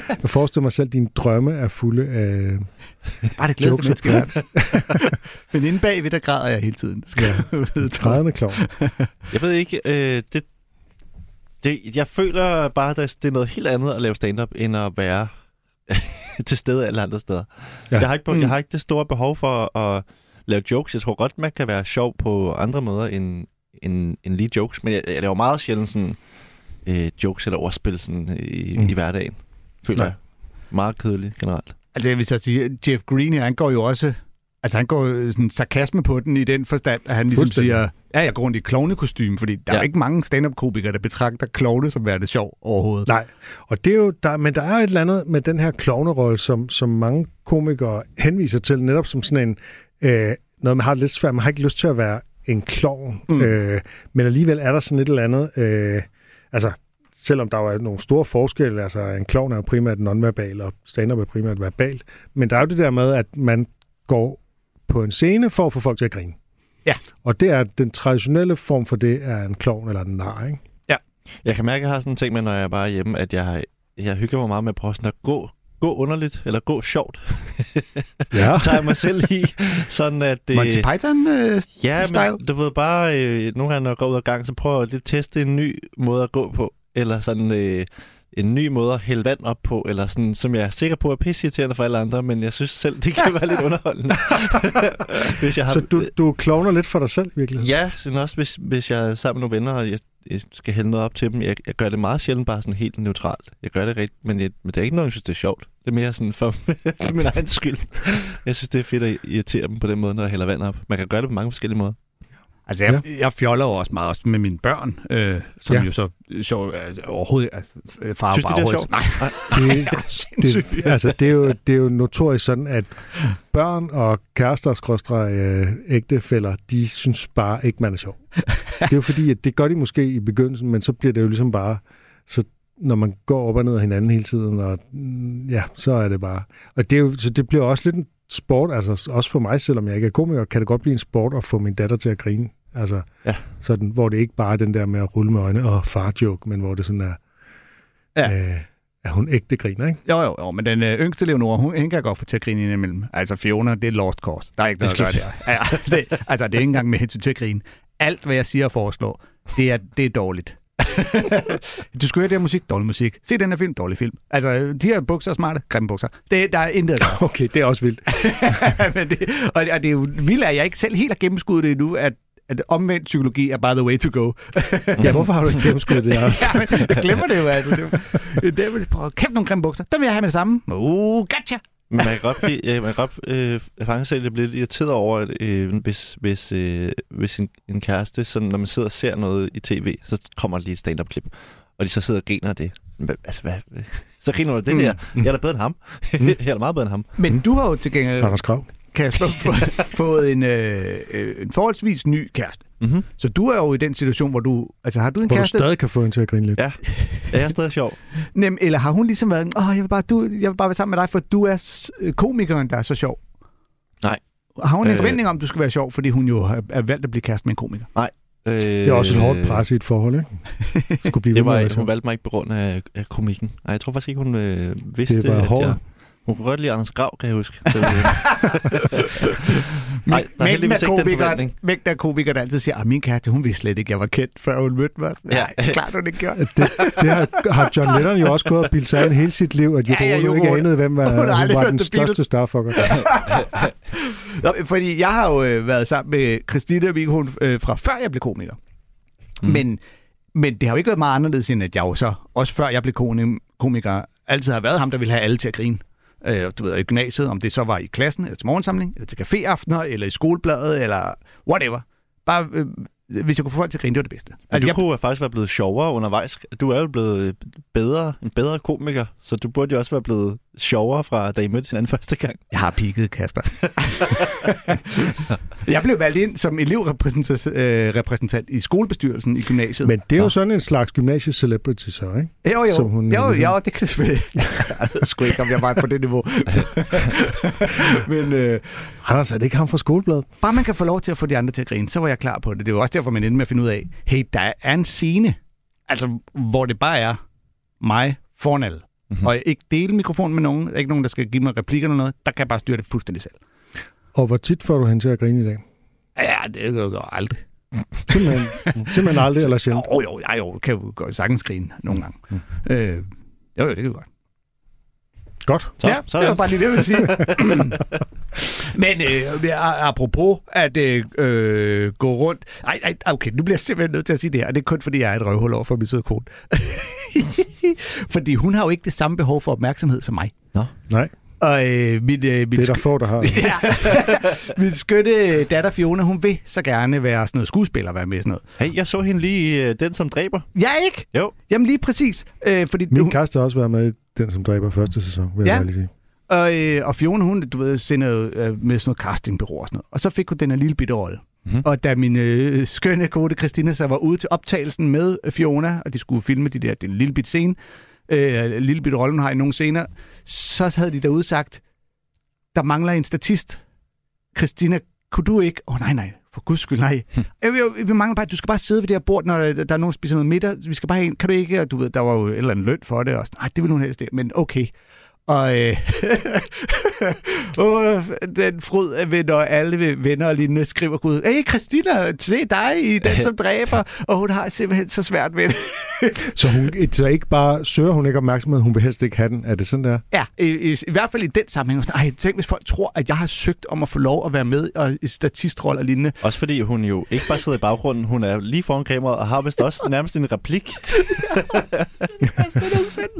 Jeg forestiller mig selv, at dine drømme er fulde af Bare det glæder jokes gags. Men inde bagved, der græder jeg hele tiden. Skal tror jeg. Grædende klovn. jeg ved ikke, øh, det, det, jeg føler bare, at det er noget helt andet at lave stand-up, end at være til stede alle andre steder. Ja. Jeg, har ikke, Mm. jeg har ikke det store behov for at lave jokes. Jeg tror godt, man kan være sjov på andre måder end, end, end lige jokes, men jeg, jeg laver meget sjældent sådan, øh, jokes eller ordspil sådan, i, Mm. i hverdagen, føler Nej. jeg. Meget kedeligt generelt. Altså, jeg vil så sige, Jeff Green, han går jo også... Altså, han går jo sådan sarkasme på den i den forstand, at han ligesom siger, ja, jeg går rundt i klovnekostyme, fordi der ja. er ikke mange stand-up-komikere, der betragter klovne som værende sjov overhovedet. Nej, og det er jo, der, men der er et eller andet med den her klovnerolle, som, som mange komikere henviser til, netop som sådan en, øh, noget man har lidt svært, man har ikke lyst til at være en klovn, mm. Øh, men alligevel er der sådan et eller andet, øh, altså selvom der er nogle store forskelle, altså en klovn er jo primært nonverbal, og stand-up er primært verbalt, men der er jo det der med, at man går på en scene for at få folk til at grine. Ja. Og det er den traditionelle form for det, er en klovn eller en nar, ikke? Jeg kan mærke, at jeg har sådan en ting med, når jeg er bare er hjemme, at jeg, jeg hygger mig meget med at prøve sådan at gå, gå underligt, eller gå sjovt. Ja. Det tager jeg mig selv i, sådan at... øh, Monty Python øh, Ja, style. men du ved bare, øh, nogle gange når jeg går ud af gang, så prøver jeg lidt at teste en ny måde at gå på. Eller sådan, øh, en ny måde at hælde vand op på, eller sådan, som jeg er sikker på er pisseirriterende for alle andre, men jeg synes selv, det kan være lidt underholdende. hvis jeg har, Så du, du klovner lidt for dig selv, virkelig? Ja, sådan også hvis, hvis jeg er sammen med nogle venner, og jeg, jeg skal hælde noget op til dem. Jeg, jeg gør det meget sjældent bare sådan helt neutralt. Jeg gør det rigtigt, men, jeg, men det er ikke noget, jeg synes, det er sjovt. Det er mere sådan for min egen skyld. Jeg synes, det er fedt at irritere dem på den måde, når jeg hælder vand op. Man kan gøre det på mange forskellige måder. Altså, jeg, ja. jeg fjoller jo også meget også med mine børn, øh, som Ja. jo så sjov, altså, overhovedet, altså, øh, far Synes og du, det er sjovt? Nej, Det, det, altså, det, er jo, det er jo notorisk sådan, at børn og kærester, skråstrej, øh, ægtefælder, de synes bare ikke, man er sjov. Det er jo fordi, at det gør de måske i begyndelsen, men så bliver det jo ligesom bare, så når man går op og ned af hinanden hele tiden, og mm, ja, så er det bare. Og det, er jo, så det bliver også lidt en sport, altså også for mig, selvom jeg ikke er komiker, kan det godt blive en sport at få min datter til at grine. Altså, Ja. sådan, hvor det ikke bare er den der med at rulle med øjne og far-joke, men hvor det sådan er, Ja. øh, at hun ægte griner, ikke? Jo, jo, jo, men den øh, yngste Leonora, hun, hende kan godt få til at grine indimellem. Altså Fiona, det er lost cause. Der er ikke noget at gøre der. Ja, det, altså, det er ikke engang med hensyn til at grine. Alt, hvad jeg siger og foreslår, det er, det er dårligt. du skal høre det her musik, dårlig musik. Se den her film, dårlig film. Altså, de her bukser er smarte, grimme bukser. Det, der er intet. Okay, det er også vildt. men det, og, og det er jo vildt, at jeg ikke selv helt har gennemskuddet det endnu, at, at omvendt psykologi er bare the way to go. Ja, hvorfor har du ikke gennemskuddet det også? ja, men jeg glemmer det jo, altså. Det, er det er, prøv, kæft nogle grimme bukser. Dem vil jeg have med det samme. Uh, gotcha! Men man kan godt blive, ja, man kan godt øh, faktisk selv blive lidt irriteret over, at øh, hvis, hvis, øh, hvis en, en kæreste, sådan, når man sidder og ser noget i tv, så kommer der lige et stand-up-klip, og de så sidder og griner af det. Altså, hvad? Så griner du det Mm. der. Jeg er da bedre end ham. jeg er da meget bedre end ham. Men du har jo til gengæld, Anders Krav. Kasper, få- fået en, øh, øh, en forholdsvis ny kæreste. Mm-hmm. Så du er jo i den situation, hvor du... Altså, har du en Hvor du kæreste? stadig kan få hende til at grine lidt. Ja, jeg er stadig sjov. Nem, eller har hun ligesom været, åh, jeg vil, bare, du, jeg vil bare være sammen med dig, for du er øh, komikeren, der er så sjov? Nej. Har hun en Øh. forventning om, at du skal være sjov, fordi hun jo har- er valgt at blive kæreste med en komiker? Øh, Det er også et hårdt pres i et forhold, ikke? Skulle blive Det var, hun sjov. valgte mig ikke på grund af, af komikken. Nej, jeg tror faktisk ikke, hun øh, vidste, Det var at hårdt. jeg... Hun kunne godt lide Anders Grav, kan jeg huske. Nej, der er heldigvis ikke den forventning. Mængden af komikere, der altid siger, at min kæreste, hun vidste slet ikke, jeg var kendt, før hun mødte mig. Ja. Nej, klart, hun ikke gjorde. Det, det har, har John Lennon jo også gået og bildt sig ind hele sit liv, at Yoko Ja, ja, Ono ikke anede, hvem var, Hun hun var den største starfucker. Nå, fordi jeg har jo øh, været sammen med Christina Vigholm øh, fra før jeg blev komiker. Mm. Men, men det har jo ikke været meget anderledes, end at jeg jo så, også før jeg blev komiker, altid har været ham, der ville have alle til at grine. Øh, du ved, i gymnasiet, om det så var i klassen, eller til morgensamling, eller til caféaftener, eller i skolebladet, eller whatever. Bare, øh, hvis jeg kunne få folk til at grine, det var det bedste. Men Altså, du jeg, kunne faktisk være blevet sjovere undervejs. Du er jo blevet bedre, en bedre komiker, så du burde jo også være blevet sjovere fra, da I mødte hinanden første gang. jeg har pigget, Kasper. jeg blev valgt ind som elevrepræsentant øh, repræsentant i skolebestyrelsen i gymnasiet. Men det er jo sådan en slags gymnasie-celebrity så, ikke? Jo, jo. Som hun- jo, jo, det kan det selvfølgelig. jeg ved sgu ikke, om jeg var på det niveau. Men øh, Anders, er det ikke ham fra skolebladet? bare man kan få lov til at få de andre til at grine, så var jeg klar på det. Det var også derfor, man endte med at finde ud af, hey, der er en scene, altså, hvor det bare er mig foran alle. Mm-hmm. Og jeg ikke dele mikrofonen med nogen. Der er ikke nogen, der skal give mig replikker eller noget. Der kan jeg bare styre det fuldstændig selv. Og hvor tit får du hende til at grine i dag? Ja, det gør jeg aldrig. Simpelthen, simpelthen aldrig eller sjældent. Jo, jo, ja, jo, kan jo godt sagtens grine nogle gange. Mm. Øh, jo, jo, det kan godt. Godt. Så, ja, så det var bare lige det, jeg ville sige. Men øh, apropos at øh, øh, gå rundt... Ej, ej, okay, nu bliver jeg simpelthen nødt til at sige det her, og det er kun fordi, jeg er et røvhul over for min søde kone. fordi hun har jo ikke det samme behov for opmærksomhed som mig. Nej, Og øh, mit, øh, mit, det er der få, der har. ja. min skønne datter Fiona, hun vil så gerne være sådan noget skuespiller, være med sådan noget. Hey, jeg så hende lige øh, Den, som dræber. Jeg ikke? Jo. Jamen lige præcis. Øh, fordi Min hun, kæreste har også været med i den, som dræber første sæson, vil Ja. jeg lige sige. Og, øh, og Fiona, hun, du ved, sender øh, med sådan noget castingbureau og sådan noget. Og så fik hun den her lille bitte rolle. Mhm. Mm-hmm. Og da min øh, skønne kode Christina så var ude til optagelsen med Fiona, og de skulle filme de der, den lille bitte scene, øh, lille bitte rolle, hun har i nogle scener, så havde de derude sagt, der mangler en statist. Christina, kunne du ikke? Åh oh, nej, nej, for guds skyld, nej. Hm. Jeg, jeg, vi mangler bare, du skal bare sidde ved det her bord, når der, der er nogen, der spiser noget middag. Vi skal bare have en, kan du ikke? Og du ved, der var jo et eller andet løn for det. Og, sådan, nej, det vil hun helst ikke, men okay. Og øh, og den fryd af venner, alle venner og lignende skriver Gud, hey Christina, se dig i Den, som dræber. Og hun har simpelthen så svært ved det. Så, hun, så ikke bare søger hun ikke opmærksomhed, hun vil helst ikke have den. Er det sådan der? Ja, i, i, i hvert fald i den sammenhæng. Ej, tænk, hvis folk tror, at jeg har søgt om at få lov at være med og, i statistrolle og lignende. Også fordi hun jo ikke bare sidder i baggrunden, hun er lige foran kameraet og har vist også nærmest en replik.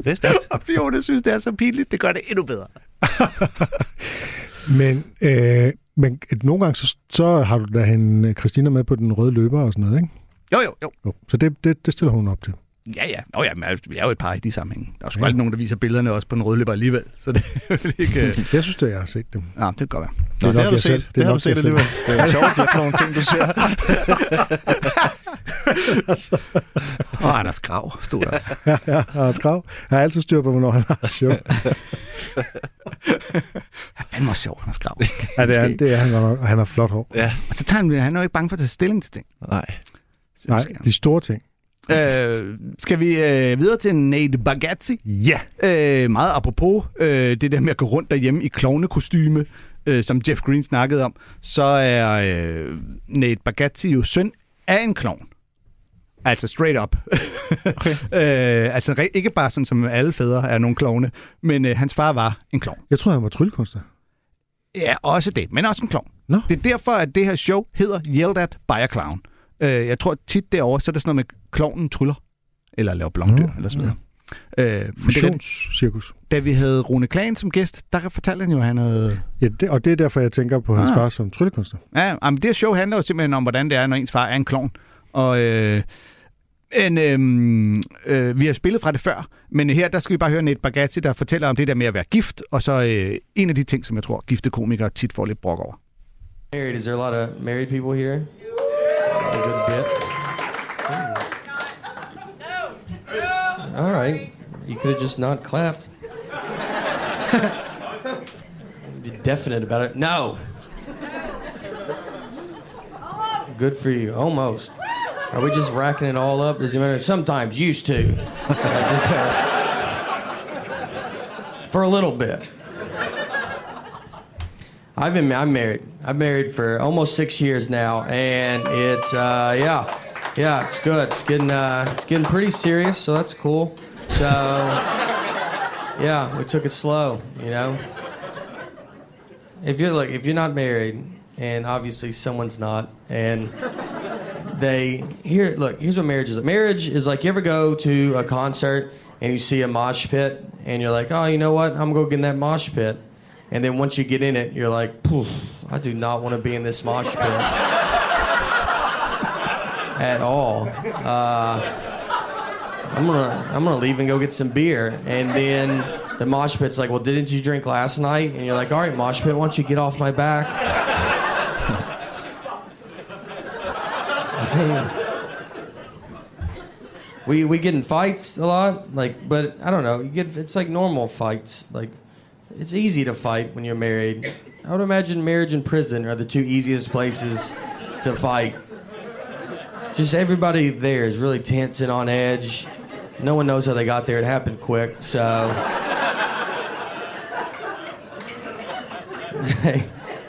det er stærkt. Og Fiona synes, det er så pinligt. Det gør det endnu bedre. Men, øh, men nogle gange, så, så har du da hende Christina med på den røde løber og sådan noget, ikke? Jo, jo, jo. Jo, så det, det, det stiller hun op til. Ja, ja. Nå ja, men altså, vi er jo et par i de sammenhæng. Der er sgu ja. aldrig nogen, der viser billederne også på den røde løber alligevel. Så det er vel ikke... øh, Jeg synes, det jeg har set dem. Ja, det kan godt være. Nå, det, nok har du set. Det, det har du set alligevel. Det er sjovt, hvad for nogle ting, du ser. Og Anders Grav stod der også. Ja, ja, Anders Grav. Jeg har altid styr på, hvornår han har show. Han fandme også sjov, Anders Grav. Ja, det er, det er han godt nok, og han har flot hår. Ja, Og så tager han, han er jo ikke bange for at tage stilling til ting. nej. Så Nej, de store ting. Øh, skal vi øh, videre til Nate Bargatze? Ja. Øh, meget apropos øh, det der med at gå rundt derhjemme i klovnekostyme, øh, som Jeff Green snakkede om, så er øh, Nate Bargatze jo søn af en klovn. Altså straight up. Okay. øh, altså ikke bare sådan som alle fædre er nogle klovne, men øh, hans far var en klovn. Jeg tror, han var tryllekunstner. Ja, også det, men også en klovn. Nå. Det er derfor, at det her show hedder Yelled at by a Clown. Øh, jeg tror tit derovre, så er det sådan noget med klovnen tryller, eller laver blomdyr, Nå, eller sådan noget. Øh, men Fusionscirkus. da vi havde Rune Klan som gæst, der fortalte han jo, at han havde... Ja, det, og det er derfor, jeg tænker på hans Ah. far som tryllekunstner. Ja, jamen, det show handler jo simpelthen om, hvordan det er, når ens far er en klovn. Og øh, en, øh, øh, vi har spillet fra det før, men her der skal vi bare høre Nate Bargatze, der fortæller om det der med at være gift, og så øh, en af de ting, som jeg tror, gifte komikere tit får lidt brok over. Married, is there a lot of married people here? A good bit. All right. You could have just not clapped. Be definite about it. No. Good for you. Almost. Are we just racking it all up? Does it matter? Sometimes used to. for a little bit. I've been I'm married. I've married for almost six years now, and it's uh, yeah, yeah, it's good. It's getting uh, it's getting pretty serious, so that's cool. So yeah, we took it slow, you know. If you're like if you're not married, and obviously someone's not, and they here look here's what marriage is. Marriage is like you ever go to a concert and you see a mosh pit, and you're like, oh, you know what? I'm gonna go get in that mosh pit. And then once you get in it, you're like, Poof, I do not want to be in this mosh pit at all. Uh, I'm gonna I'm gonna leave and go get some beer. And then the mosh pit's like, well, didn't you drink last night? And you're like, all right, mosh pit, why don't you get off my back? we we get in fights a lot, like, but I don't know. You get it's like normal fights, like. It's easy to fight when you're married. I would imagine marriage and prison are the two easiest places to fight. Just everybody there is really tense and on edge. No one knows how they got there. It happened quick, so.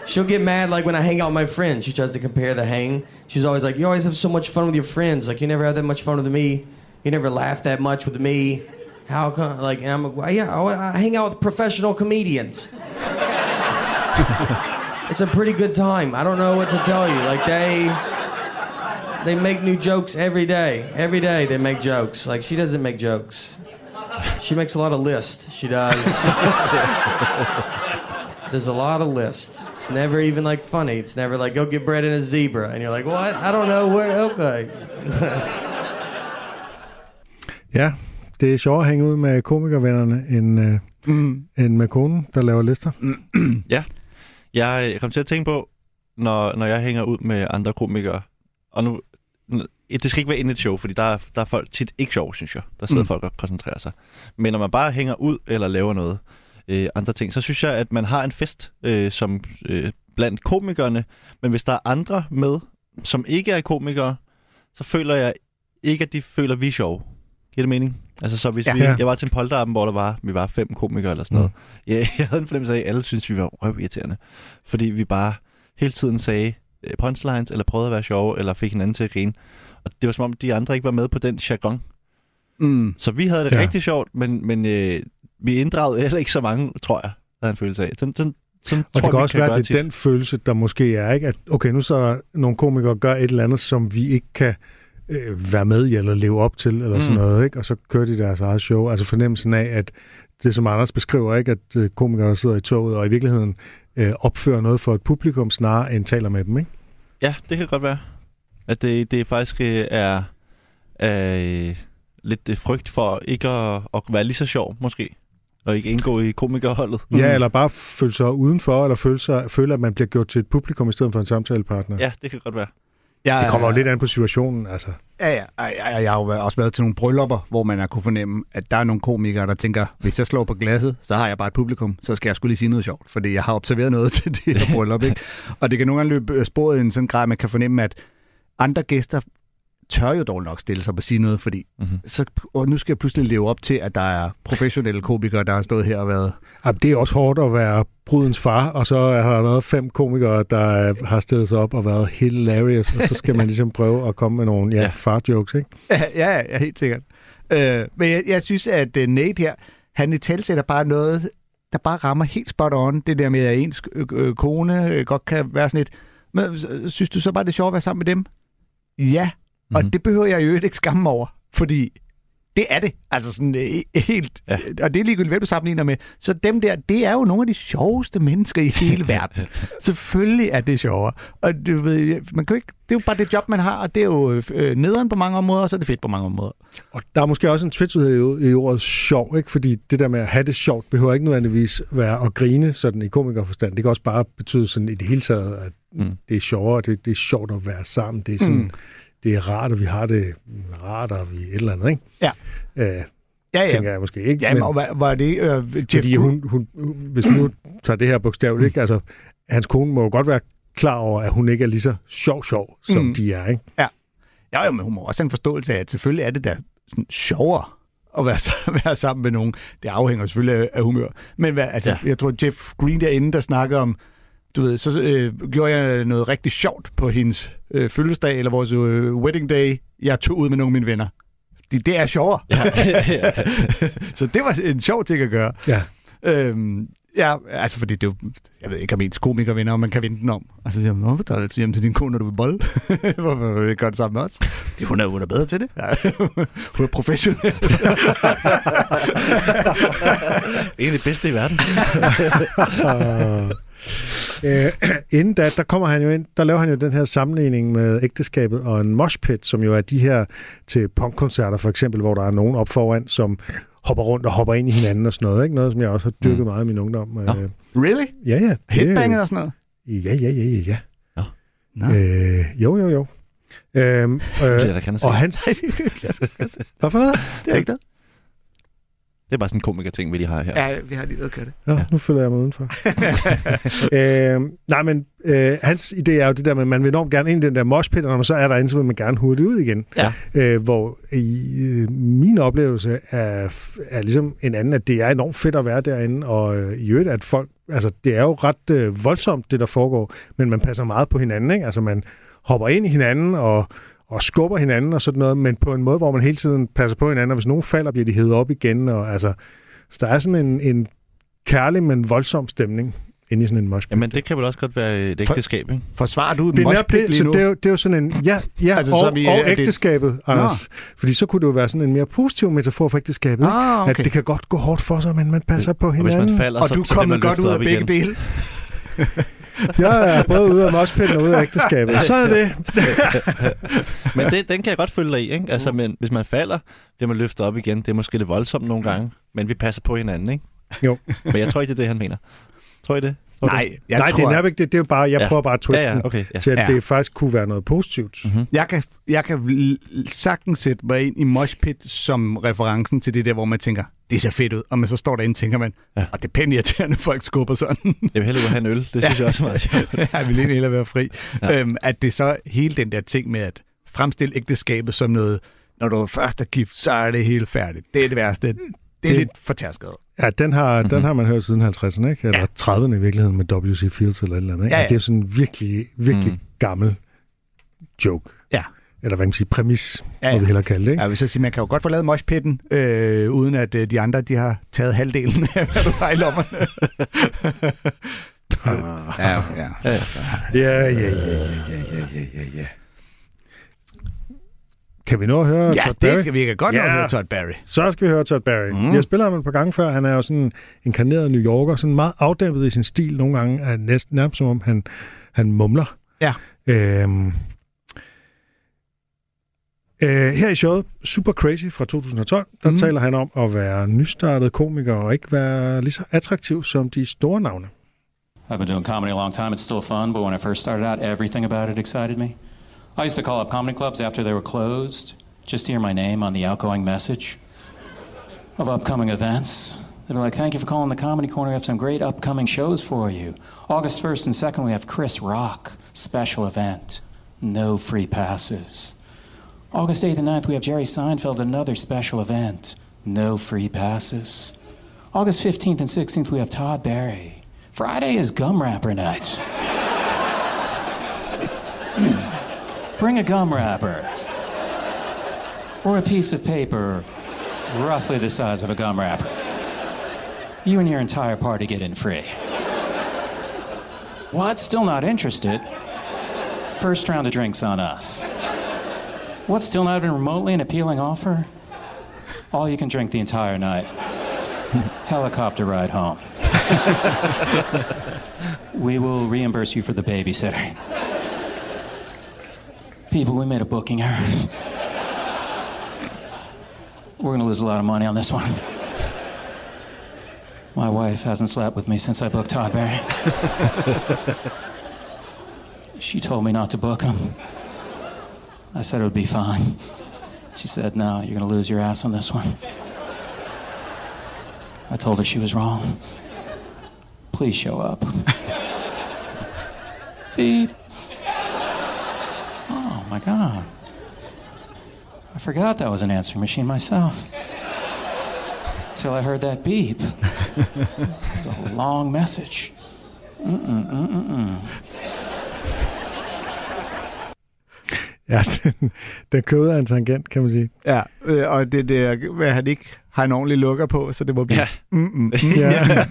She'll get mad like when I hang out with my friends. She tries to compare the hang. She's always like, "You always have so much fun with your friends. Like you never have that much fun with me. You never laugh that much with me. How come? Like, and I'm like, yeah, I, I hang out with professional comedians. It's a pretty good time. I don't know what to tell you. Like they, they make new jokes every day. Every day they make jokes. Like she doesn't make jokes. She makes a lot of lists. She does. There's a lot of lists. It's never even like funny. It's never like go get bread in a zebra, and you're like, what? I don't know where. Okay. Ja, det er sjovt at hænge ud med komikervennerne, end, øh, Mm. end med konen, der laver lister. Jeg kom til at tænke på, når, når jeg hænger ud med andre komikere, og nu, det skal ikke være inde i et show, fordi der er, der er folk tit ikke sjov, synes jeg. Der sidder mm. folk og koncentrerer sig. Men når man bare hænger ud eller laver noget, øh, andre ting, så synes jeg, at man har en fest øh, som øh, blandt komikerne, men hvis der er andre med, som ikke er komikere, så føler jeg ikke, at de føler, at vi er sjove. Giver det mening? Altså, så hvis Ja. vi, jeg var til en polterappen, hvor der var, vi var fem komikere eller sådan noget. Ja, jeg havde en fornemmelse af, at alle synes vi var røvirriterende. Fordi vi bare hele tiden sagde øh, punchlines, eller prøvede at være sjove, eller fik hinanden til at grine. Og det var som om, de andre ikke var med på den jargon. Mm. Så vi havde det Ja. rigtig sjovt, men, men øh, vi inddragede heller ikke så mange, tror jeg, havde en følelse af. Sådan, sådan, sådan Og tror det kan også være, gøre at det er tit. den følelse, der måske er, ikke? at okay, nu så er der nogle komikere, gør et eller andet, som vi ikke kan øh, være med i eller leve op til, eller mm. sådan Mm. noget, ikke? og så kører de deres eget show. Altså fornemmelsen af, at det som Anders beskriver, ikke, at øh, komikere, der sidder i toget, og i virkeligheden øh, opfører noget for et publikum, snarere end taler med dem. Ikke? Ja, det kan godt være. At det, det faktisk øh, er, er øh, lidt øh, frygt for ikke at, at være lige så sjov, måske. Og ikke indgå i komikerholdet. Mm. Ja, eller bare føle sig udenfor, eller føle, sig, føle, at man bliver gjort til et publikum i stedet for en samtalepartner. Ja, det kan godt være. Jeg, Det kommer jo lidt an på situationen, altså. Ja, ja. Jeg, jeg, jeg har jo også været til nogle bryllupper, hvor man har kunne fornemme, at der er nogle komikere, der tænker, hvis jeg slår på glasset, så har jeg bare et publikum, så skal jeg skulle lige sige noget sjovt, fordi jeg har observeret noget til det her bryllup. Ikke? Og det kan nogle gange løbe øh, sporet i en sådan grad, at man kan fornemme, at andre gæster tør jo dog nok stille sig op og sige noget, fordi Mm-hmm. så, og nu skal jeg pludselig leve op til, at der er professionelle komikere, der har stået her og været... Jamen, det er også hårdt at være brudens far, og så har der været fem komikere, der øh, har stillet sig op og været hilarious, og så skal man ligesom prøve at komme med nogle ja, Ja. far-jokes, ikke? Ja, ja, ja helt sikkert. Øh, men jeg, jeg synes, at uh, Nate her, han i talsætter bare noget, der bare rammer helt spot on. Det der med, at ens øh, øh, kone øh, godt kan være sådan et... Men, øh, synes du så bare, det er sjovt at være sammen med dem? Ja, mm-hmm. og Mhm. det behøver jeg jo ikke skamme mig over, fordi det er det. Altså sådan øh, helt... Ja. Og det er ligegyldigt, hvem du sammenligner med. Så dem der, det er jo nogle af de sjoveste mennesker i hele verden. Selvfølgelig er det sjovere. Og du ved, man kan ikke, det er jo bare det job, man har, og det er jo øh, nederen på mange områder, og så er det fedt på mange områder. Og der er måske også en tvetydighed i, i ordet sjov, ikke? Fordi det der med at have det sjovt, behøver ikke nødvendigvis være at grine sådan i komikerforstand. Det kan også bare betyde sådan i det hele taget, at. Mm. det er sjovere, det, det er sjovt at være sammen, det er sådan, Mm. Det er rart, og vi har det rart, og vi et eller andet, ikke? Ja. Øh, Ja, ja. tænker jeg måske ikke. Ja, men, og var, var det øh, Jeff fordi hun, hun, hun, hvis vi nu tager det her bogstaveligt, ikke? Altså, hans kone må jo godt være klar over, at hun ikke er lige så sjov-sjov, som Mm. de er, ikke? Ja, jo, men hun må også have en forståelse af, at selvfølgelig er det da sådan sjovere at være, være sammen med nogen. Det afhænger selvfølgelig af, af humør. Men hvad, altså, ja. Ja. jeg tror, Jeff Green derinde, der snakker om, du ved, så øh, gjorde jeg noget rigtig sjovt på hendes øh, fødselsdag, eller vores øh, wedding day. Jeg tog ud med nogle af mine venner. Det, det er sjovere. Ja, ja. så det var en sjov ting at gøre. Ja. Øhm, ja, altså fordi det er jo, jeg ved ikke, om ens komikervenner, og man kan vende den om. Og så siger man, hvorfor tager du hjem til din kone, når du vil bolle? hvorfor vil du gøre det sammen med os? Det, hun, er, hun er bedre til det. Hun er professionel. en af de bedste i verden. Øh, inden da, der kommer han jo ind, der laver han jo den her sammenligning med ægteskabet og en moshpit, som jo er de her til punkkoncerter for eksempel, hvor der er nogen op foran, som hopper rundt og hopper ind i hinanden og sådan noget. Ikke? Noget, som jeg også har dyrket mm. meget i min ungdom. Nå. Øh, really? ja, ja. Headbanget og sådan noget? Ja, ja, ja, ja, ja. Nå. Øh, jo, jo, jo. Øhm, øh, Det er der kan og hans... Hvad for noget? det er ikke det. Det er bare sådan en komiker-ting, vi lige har her. Ja, vi har lige noget kørt det. Ja, nu følger jeg mig udenfor. øh, nej, men øh, hans idé er jo det der med, at man vil enormt gerne ind i den der moshpit, og når man så er derinde, så vil man gerne hurtigt ud igen. Ja. Øh, hvor i øh, min oplevelse er, er ligesom en anden, at det er enormt fedt at være derinde, og øh, i øvrigt, at folk, altså det er jo ret øh, voldsomt, det der foregår, men man passer meget på hinanden, ikke? Altså man hopper ind i hinanden, og og skubber hinanden og sådan noget, men på en måde, hvor man hele tiden passer på hinanden, og hvis nogen falder, bliver de hævet op igen, og altså, så der er sådan en, en kærlig, men voldsom stemning inde i sådan en moshpit. Jamen, det kan vel også godt være et ægteskab, ikke? Forsvarer du det er, netop moshpit det, lige så nu? det, er jo, det er jo sådan en, ja, ja Altså, så og, vi- og er det- ægteskabet, Anders. Fordi så kunne det jo være sådan en mere positiv metafor for ægteskabet. ikke? Ah, okay. At det kan godt gå hårdt for sig, men man passer på Og hvis hinanden. man falder, Og så, du er så kommet godt ud af begge dele. Jeg er både ude af moshpitten og ude af ægteskabet. Så er det. Men det, den kan jeg godt følge dig i, ikke? Altså, men hvis man falder, bliver man løftet op igen. Det er måske lidt voldsomt nogle gange, men vi passer på hinanden, ikke? Jo. Men jeg tror ikke, det er det, han mener. Tror I det? Tror Nej, jeg Nej, tror, det er ikke det. Det er jo bare, jeg Ja. prøver bare at det? twiste Ja, ja, okay. Ja. til, at Ja. det faktisk kunne være noget positivt. Mm-hmm. jeg kan, jeg kan sagtens sætte mig ind i moshpit som referencen til det der, hvor man tænker, det ser fedt ud. Og man så står derinde, tænker man, Ja. og det er pænt irriterende, at folk skubber sådan. Jeg vil hellere have en øl. Det synes jeg også er meget sjovt. jeg vil egentlig hellere være fri. Ja. Ja. Øhm, at det så hele den der ting med at fremstille ægteskabet som noget, når du er først er gift, så er det helt færdigt. Det er det værste. Det er Det- lidt fortærsket. Ja, den har, mm-hmm. den Mhm. har man hørt siden 50'erne, ikke? Eller Ja. 30'erne i virkeligheden med W.C. Fields eller et eller andet. Ikke? Ja, Altså, ja. det er sådan en virkelig, virkelig Mm. gammel joke eller hvad man sige, præmis, ja, ja. vi hellere kalde det. Ikke? Ja, hvis jeg siger, man kan jo godt forlade moshpitten, øh, uden at øh, de andre de har taget halvdelen af, hvad du har i lommerne. Ah. ja, ja. Ja, ja, ja, ja, ja, ja, ja. Kan vi nå at høre ja, Todd Barry? Ja, det kan vi godt ja. nå at høre Todd Barry. Så skal vi høre Todd Barry. Mm. Jeg spiller ham et par gange før. Han er jo sådan en karneret New Yorker, sådan meget afdæmpet i sin stil nogle gange. Er næsten nærmest som om han, han mumler. Ja. Øhm, øh, her i showet Super Crazy fra 2012, der Mm. mm. taler han om at være nystartet komiker og ikke være lige så attraktiv som de store navne. I've been doing comedy a long time. It's still fun, but when I first started out, everything about it excited me. I used to call up comedy clubs after they were closed just to hear my name on the outgoing message of upcoming events. They'd be like, Thank you for calling the Comedy Corner. We have some great upcoming shows for you. August 1st and 2nd, we have Chris Rock, special event. No free passes. August 8th and 9th, we have Jerry Seinfeld, another special event. No free passes. August 15th and 16th, we have Todd Barry. Friday is gum wrapper night. Bring a gum wrapper. Or a piece of paper roughly the size of a gum wrapper. You and your entire party get in free. What? Still not interested? First round of drinks on us. What? Still not even remotely an appealing offer? All you can drink the entire night. Helicopter ride home. we will reimburse you for the babysitter. People, we made a booking error. We're gonna lose a lot of money on this one. My wife hasn't slept with me since I booked Todd Barry. she told me not to book him. I said it would be fine. She said, No, you're gonna lose your ass on this one. I told her she was wrong. Please show up. Beep. Oh my god. I forgot that was an answering machine myself. Until I heard that beep. It's a long message. Mm-mm, mm-mm. Ja, den, den af en tangent, kan man sige. Ja, øh, og det er det, hvad han ikke har en ordentlig lukker på, så det må blive... Ja. Mm, mm, mm. Ja.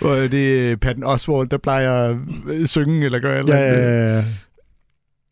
og det er Patton Oswald, der plejer at øh, synge eller gøre eller Ja, ja, ja.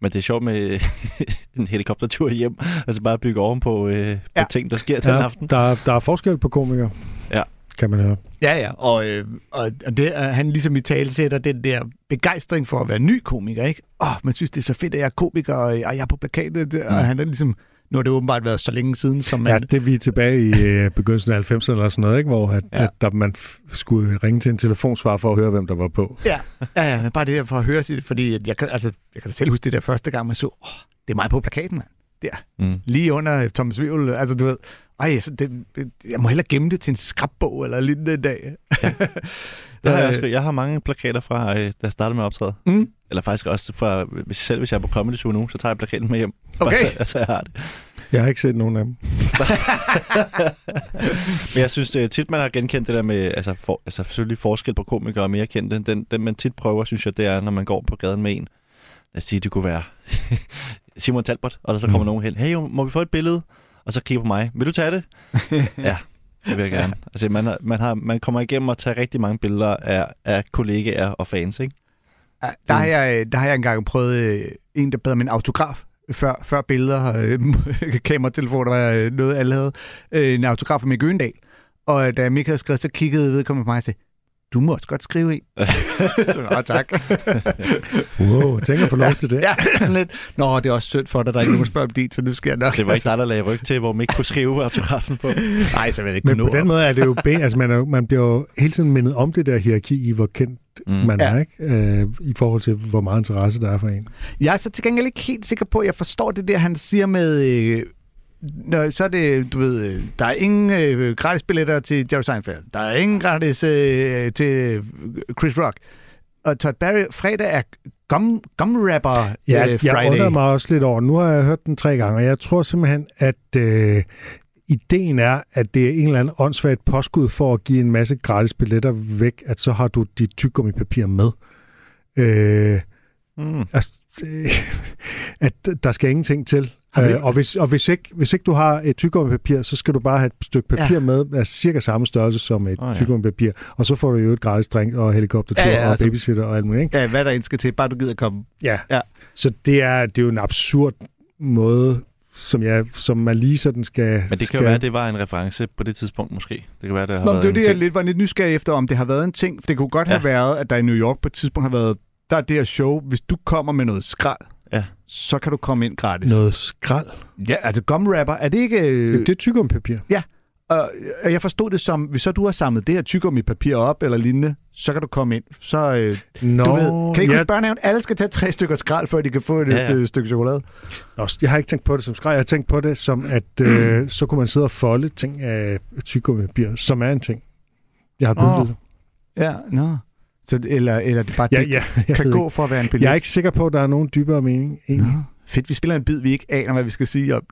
Men det er sjovt med en helikoptertur hjem, altså bare bygge ovenpå øh, på Ja. ting, der sker den ja aften. der, er- der er forskel på komikere. Ja. Kan man høre. Ja, ja, og, øh, og det, er, han ligesom i tale sætter den der begejstring for at være ny komiker, ikke? Åh, man synes, det er så fedt, at jeg er komiker, og, jeg er på plakatet, og Mm. han er ligesom... Nu har det åbenbart været så længe siden, som man... Ja, det er vi tilbage i øh, begyndelsen af 90'erne eller sådan noget, ikke? hvor at, Ja. at der, man skulle ringe til en telefonsvar for at høre, hvem der var på. Ja, ja, ja, men bare det der for at høre sig, fordi jeg kan, altså, jeg kan selv huske det der første gang, man så, åh, det er mig på plakaten, mand. Der, Mm. lige under Thomas Wivel, altså du ved, ej, så det, jeg må hellere gemme det til en skrabbog eller lignende en dag. Det har jeg, også, jeg har mange plakater fra, øh, da jeg startede med at optræde. Mm. Eller faktisk også fra, selv hvis jeg er på Comedy Tour nu, så tager jeg plakaten med hjem. Okay. Bare så, altså, jeg har det. Jeg har ikke set nogen af dem. Men jeg synes øh, tit, man har genkendt det der med, altså, for, altså selvfølgelig forskel på komikere og mere kendte. Den, den man tit prøver, synes jeg, det er, når man går på gaden med en. Lad os sige, det kunne være Simon Talbot, og der så kommer Mm. nogen hen. Hey, jo, må vi få et billede? Og så kigger på mig. Vil du tage det? ja, det vil jeg gerne. Altså, man, har, man, har, man kommer igennem at tage rigtig mange billeder af, af kollegaer og fans, ikke? Der har, jeg, der har jeg engang prøvet øh, en, der bad om en autograf, før, før billeder, øh, kameratelefoner var øh, noget, alle havde. Øh, en autograf af Mick Øgendal. Og da Mick havde skrevet, så kiggede vedkommende på mig og sagde, du må også godt skrive i. så, Nå, tak. Wow, tænker på lov til det. ja, lidt. Nå, det er også synd for dig, der er ikke nogen spørger om dit, så nu jeg nok. Det var ikke dig, der lagde ryg til, hvor man ikke kunne skrive autografen på. Nej, så vil jeg ikke Men kunne på den måde er det jo... Ben, altså man, er, man bliver jo hele tiden mindet om det der hierarki i, hvor kendt Mm. man Ja. er, ikke? Øh, I forhold til, hvor meget interesse der er for en. Jeg er så til gengæld ikke helt sikker på, at jeg forstår det der, han siger med... Øh, når, så er det, du ved, øh, der er ingen øh, gratis billetter til Jerry Seinfeld. Der er ingen gratis øh, til Chris Rock. Og Todd Barry, fredag er gum, gum rapper Ja, øh, jeg Friday. undrer mig også lidt over. Nu har jeg hørt den tre gange, og jeg tror simpelthen, at øh, ideen er, at det er en eller anden åndssvagt påskud for at give en masse gratis billetter væk, at så har du dit tyggegummi-papir med. Øh, Mm. altså, øh, at der skal ingenting til. Øh, og hvis, og hvis, ikke, hvis ikke du har et tyggummipapir, så skal du bare have et stykke papir Ja. med, altså cirka samme størrelse som et oh, ja. tyggummipapir. Og så får du jo et gratis drink og helikoptertur Ja, ja, og altså- babysitter og alt muligt. Ikke? Ja, hvad der end skal til, bare du gider komme. Ja. Ja. Så det er, det er jo en absurd måde, som, jeg, som man lige sådan skal... Men det kan skal, jo være, at det var en reference på det tidspunkt måske. Det kan være, det har Nå, men været det er en det, jeg lidt var lidt nysgerrig efter, om det har været en ting. Det kunne godt have Ja. været, at der i New York på et tidspunkt har været, der er det her show, hvis du kommer med noget skrald, Ja. så kan du komme ind gratis. Noget skrald. Ja, altså gumwrapper, er det ikke... Øh... Det er tyggummipapir. Ja, og øh, jeg forstod det som, hvis så du har samlet det her tyggegummi-papir op eller lignende, så kan du komme ind. Så, øh, Nå, du ved, kan I ikke ja. børnehaven? Alle skal tage tre stykker skrald, før de kan få et, Ja, ja, et stykke chokolade. Nå, jeg har ikke tænkt på det som skrald. Jeg har tænkt på det som, at øh, så kunne man sidde og folde ting af tyggummipapir, som er en ting. Jeg har googlet oh. det. Ja, nå. Så, eller, eller det bare Ja, ja, jeg kan gå ikke. for at være en billet. Jeg er ikke sikker på, at der er nogen dybere mening. Egentlig. Nå. Fedt, vi spiller en bid, vi ikke aner, hvad vi skal sige om.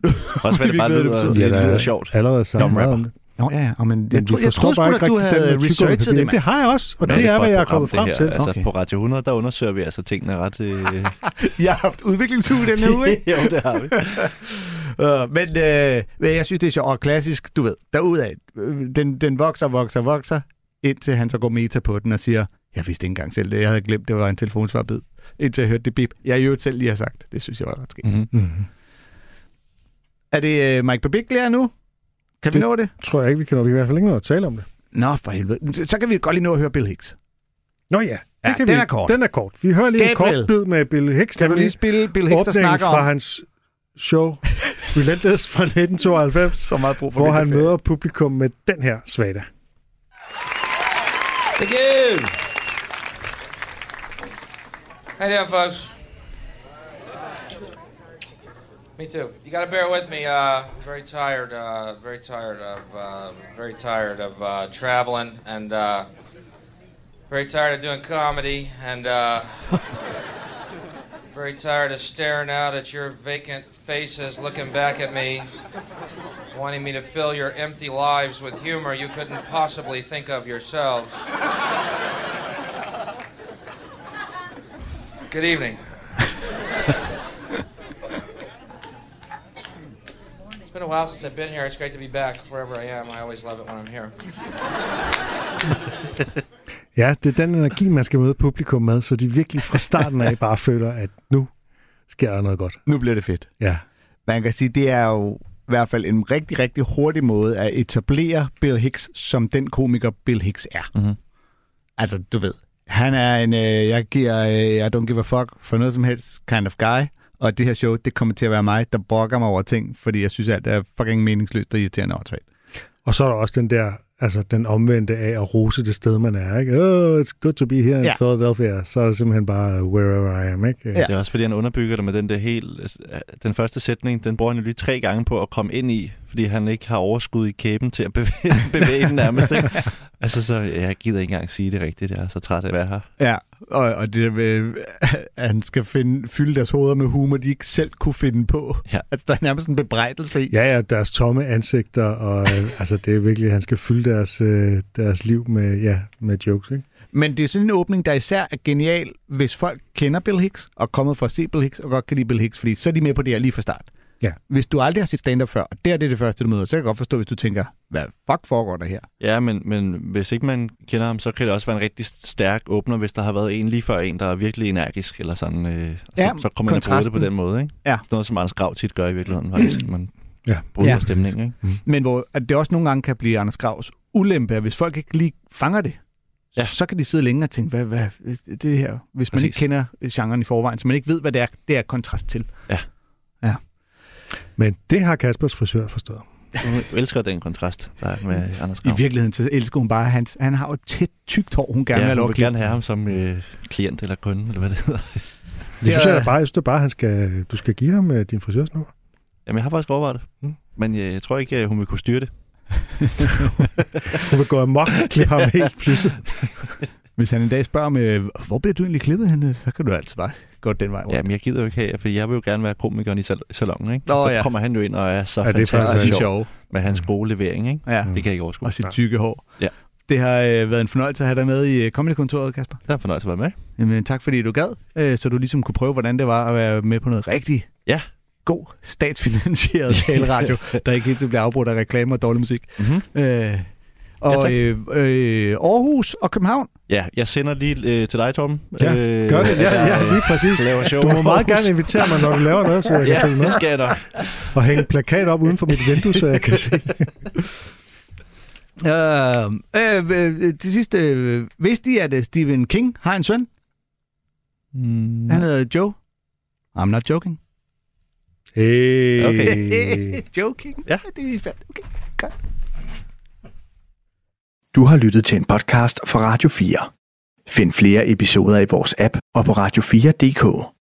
Også hvad det bare ved, lyder, det det, det lyder sjovt. Allerede sagt Dumb meget rapper. om det. Nå, ja, ja. Og men, jeg, Men tro, jeg forstår troede sgu bare da, ikke du rigtigt den havde med researchet det, mand. Det har jeg også, og Hvad det det er, hvad jeg er kommet frem her? til. Altså Okay. på Radio 100, der undersøger vi altså tingene ret... Øh... Jeg har haft udviklingsuge den her uge, ikke? jo, det har vi. Uh, men øh, men jeg synes, det er sjovt og klassisk, du ved, derudad. øh, Den, den vokser, vokser, vokser, indtil han så går meta på den og siger, jeg vidste ikke engang selv det, jeg havde glemt, det var en telefonsvarbid. Indtil jeg hørte det bip. Jeg jo selv lige har sagt. Det synes jeg var ret skægt. Mm-hmm. Mm. Er det øh, Mike Babiglia nu? Kan vi Det- nå det? Tror jeg ikke, vi kan nå. Vi kan i hvert fald ikke nå at tale om det. Nå, for helvede. Så kan vi godt lige nå at høre Bill Hicks. Nå ja, det Ja, kan den vi. er kort. Den er kort. Vi hører lige Gabriel. en kort bid med Bill Hicks. Kan du lige spille Bill Hicks, der snakker fra om hans show Relentless fra 1992, så meget brug for hvor han møder publikum med den her svada. Thank you. Hey there, folks. Me too. You got to bear with me. Uh, I'm very tired. Uh, very tired of. Uh, very tired of uh, traveling and. Uh, very tired of doing comedy and. Uh, very tired of staring out at your vacant faces, looking back at me, wanting me to fill your empty lives with humor you couldn't possibly think of yourselves. Good evening. it's been a while since I've been here. It's great to be back wherever I am. I always love it when I'm here. Ja, det er den energi, man skal møde publikum med, så de virkelig fra starten af bare føler, at nu sker der noget godt. Nu bliver det fedt. Ja. Man kan sige, det er jo i hvert fald en rigtig, rigtig hurtig måde at etablere Bill Hicks som den komiker, Bill Hicks er. Mhm. Altså, du ved, han er en, øh, jeg giver, øh, jeg don't give a fuck for noget som helst kind of guy. Og det her show, det kommer til at være mig, der brokker mig over ting, fordi jeg synes, at det er fucking meningsløst og irriterende og åndssvagt. Og så er der også den der, altså den omvendte af at rose det sted, man er. Ikke? Oh, it's good to be here in Ja. Philadelphia. Så er det simpelthen bare wherever I am. Ikke? Ja. Det er også fordi, han underbygger det med den der helt... altså, Den første sætning, den bruger han jo lige tre gange på at komme ind i, fordi han ikke har overskud i kæben til at bevæge, bevæge den nærmest. Ikke? Altså, så jeg gider ikke engang sige det rigtigt. Jeg er så træt af at være her. Ja, og, og det der med, at han skal finde, fylde deres hoveder med humor, de ikke selv kunne finde på. Ja. Altså, der er nærmest en bebrejdelse i. Ja, ja, deres tomme ansigter, og øh, altså det er virkelig, han skal fylde deres, øh, deres liv med, ja, med jokes, ikke? Men det er sådan en åbning, der især er genial, hvis folk kender Bill Hicks, og er kommet for at se Bill Hicks, og godt kan lide Bill Hicks, fordi så er de med på det her lige fra start. Ja. Hvis du aldrig har set stand-up før, og det er det, det første, du møder, så kan jeg godt forstå, hvis du tænker, hvad fuck foregår der her? Ja, men, men hvis ikke man kender ham, så kan det også være en rigtig stærk åbner, hvis der har været en lige før en, der er virkelig energisk, eller sådan. Øh, Ja, så, så kommer man at bruge det på den måde, ikke? Ja. Det er noget, som Anders Grav tit gør i virkeligheden, faktisk. Man Ja. bryder Ja. ja. stemningen, ikke? Men hvor at det også nogle gange kan blive Anders Gravs ulempe, at hvis folk ikke lige fanger det, ja. Ja. så kan de sidde længe og tænke, hvad, hvad det er her? Hvis man Præcis. ikke kender genren i forvejen, så man ikke ved, hvad det er, det er kontrast til. Men det har Kaspers frisør forstået. Jeg elsker den kontrast, der er med Anders I Grav. virkeligheden så elsker hun bare, hans, han har jo tæt, tykt hår, hun gerne vil ja, have hun vil gerne klippe. have ham som øh, klient eller kunde, eller hvad det hedder. Det synes jeg da bare, jeg synes da bare, han skal, du skal give ham øh, din frisørsnummer. Jamen, jeg har faktisk overvejet det. Mm. Men jeg, jeg tror ikke, at hun vil kunne styre det. Hun vil gå amok og klippe ham helt pludselig. Hvis han en dag spørger med, hvor bliver du egentlig klippet henne? Så kan du altid bare gå den vej rundt. Ja, men jeg gider jo ikke have, for jeg vil jo gerne være komikeren i sal- salongen, ikke? Nå, så ja. kommer han jo ind og er så Ja, det er fantastisk sjov med hans gode levering, ikke? Ja. Det kan jeg ikke overskue. Og sit tykke hår. Ja. Det har øh, været en fornøjelse at have dig med i øh, Comedy-kontoret, Kasper. Det er en fornøjelse at være med. Jamen, tak fordi du gad, øh, så du ligesom kunne prøve, hvordan det var at være med på noget rigtig Ja. god statsfinansieret taleradio, der ikke hele tiden bliver afbrudt af reklamer og dårlig musik. Mm-hmm. Øh, og tak. øh, øh, Aarhus og København. Ja, jeg sender lige øh, til dig, Torben. Ja, gør det. Ja, ja, lige præcis. Laver show. Du må meget gerne invitere mig, når du laver noget, så jeg kan Ja, følge med. det skal jeg da. Og hænge plakat op uden for mit vindue, så jeg kan se. Øh, øh, øh, til sidst, øh, vidste I, at øh, Stephen King har en søn? Mm. Han hedder Joe. I'm not joking. Hey. Okay. joking? Ja. Det er fedt. Okay, godt. Du har lyttet til en podcast fra Radio 4. Find flere episoder i vores app og på radio4.dk.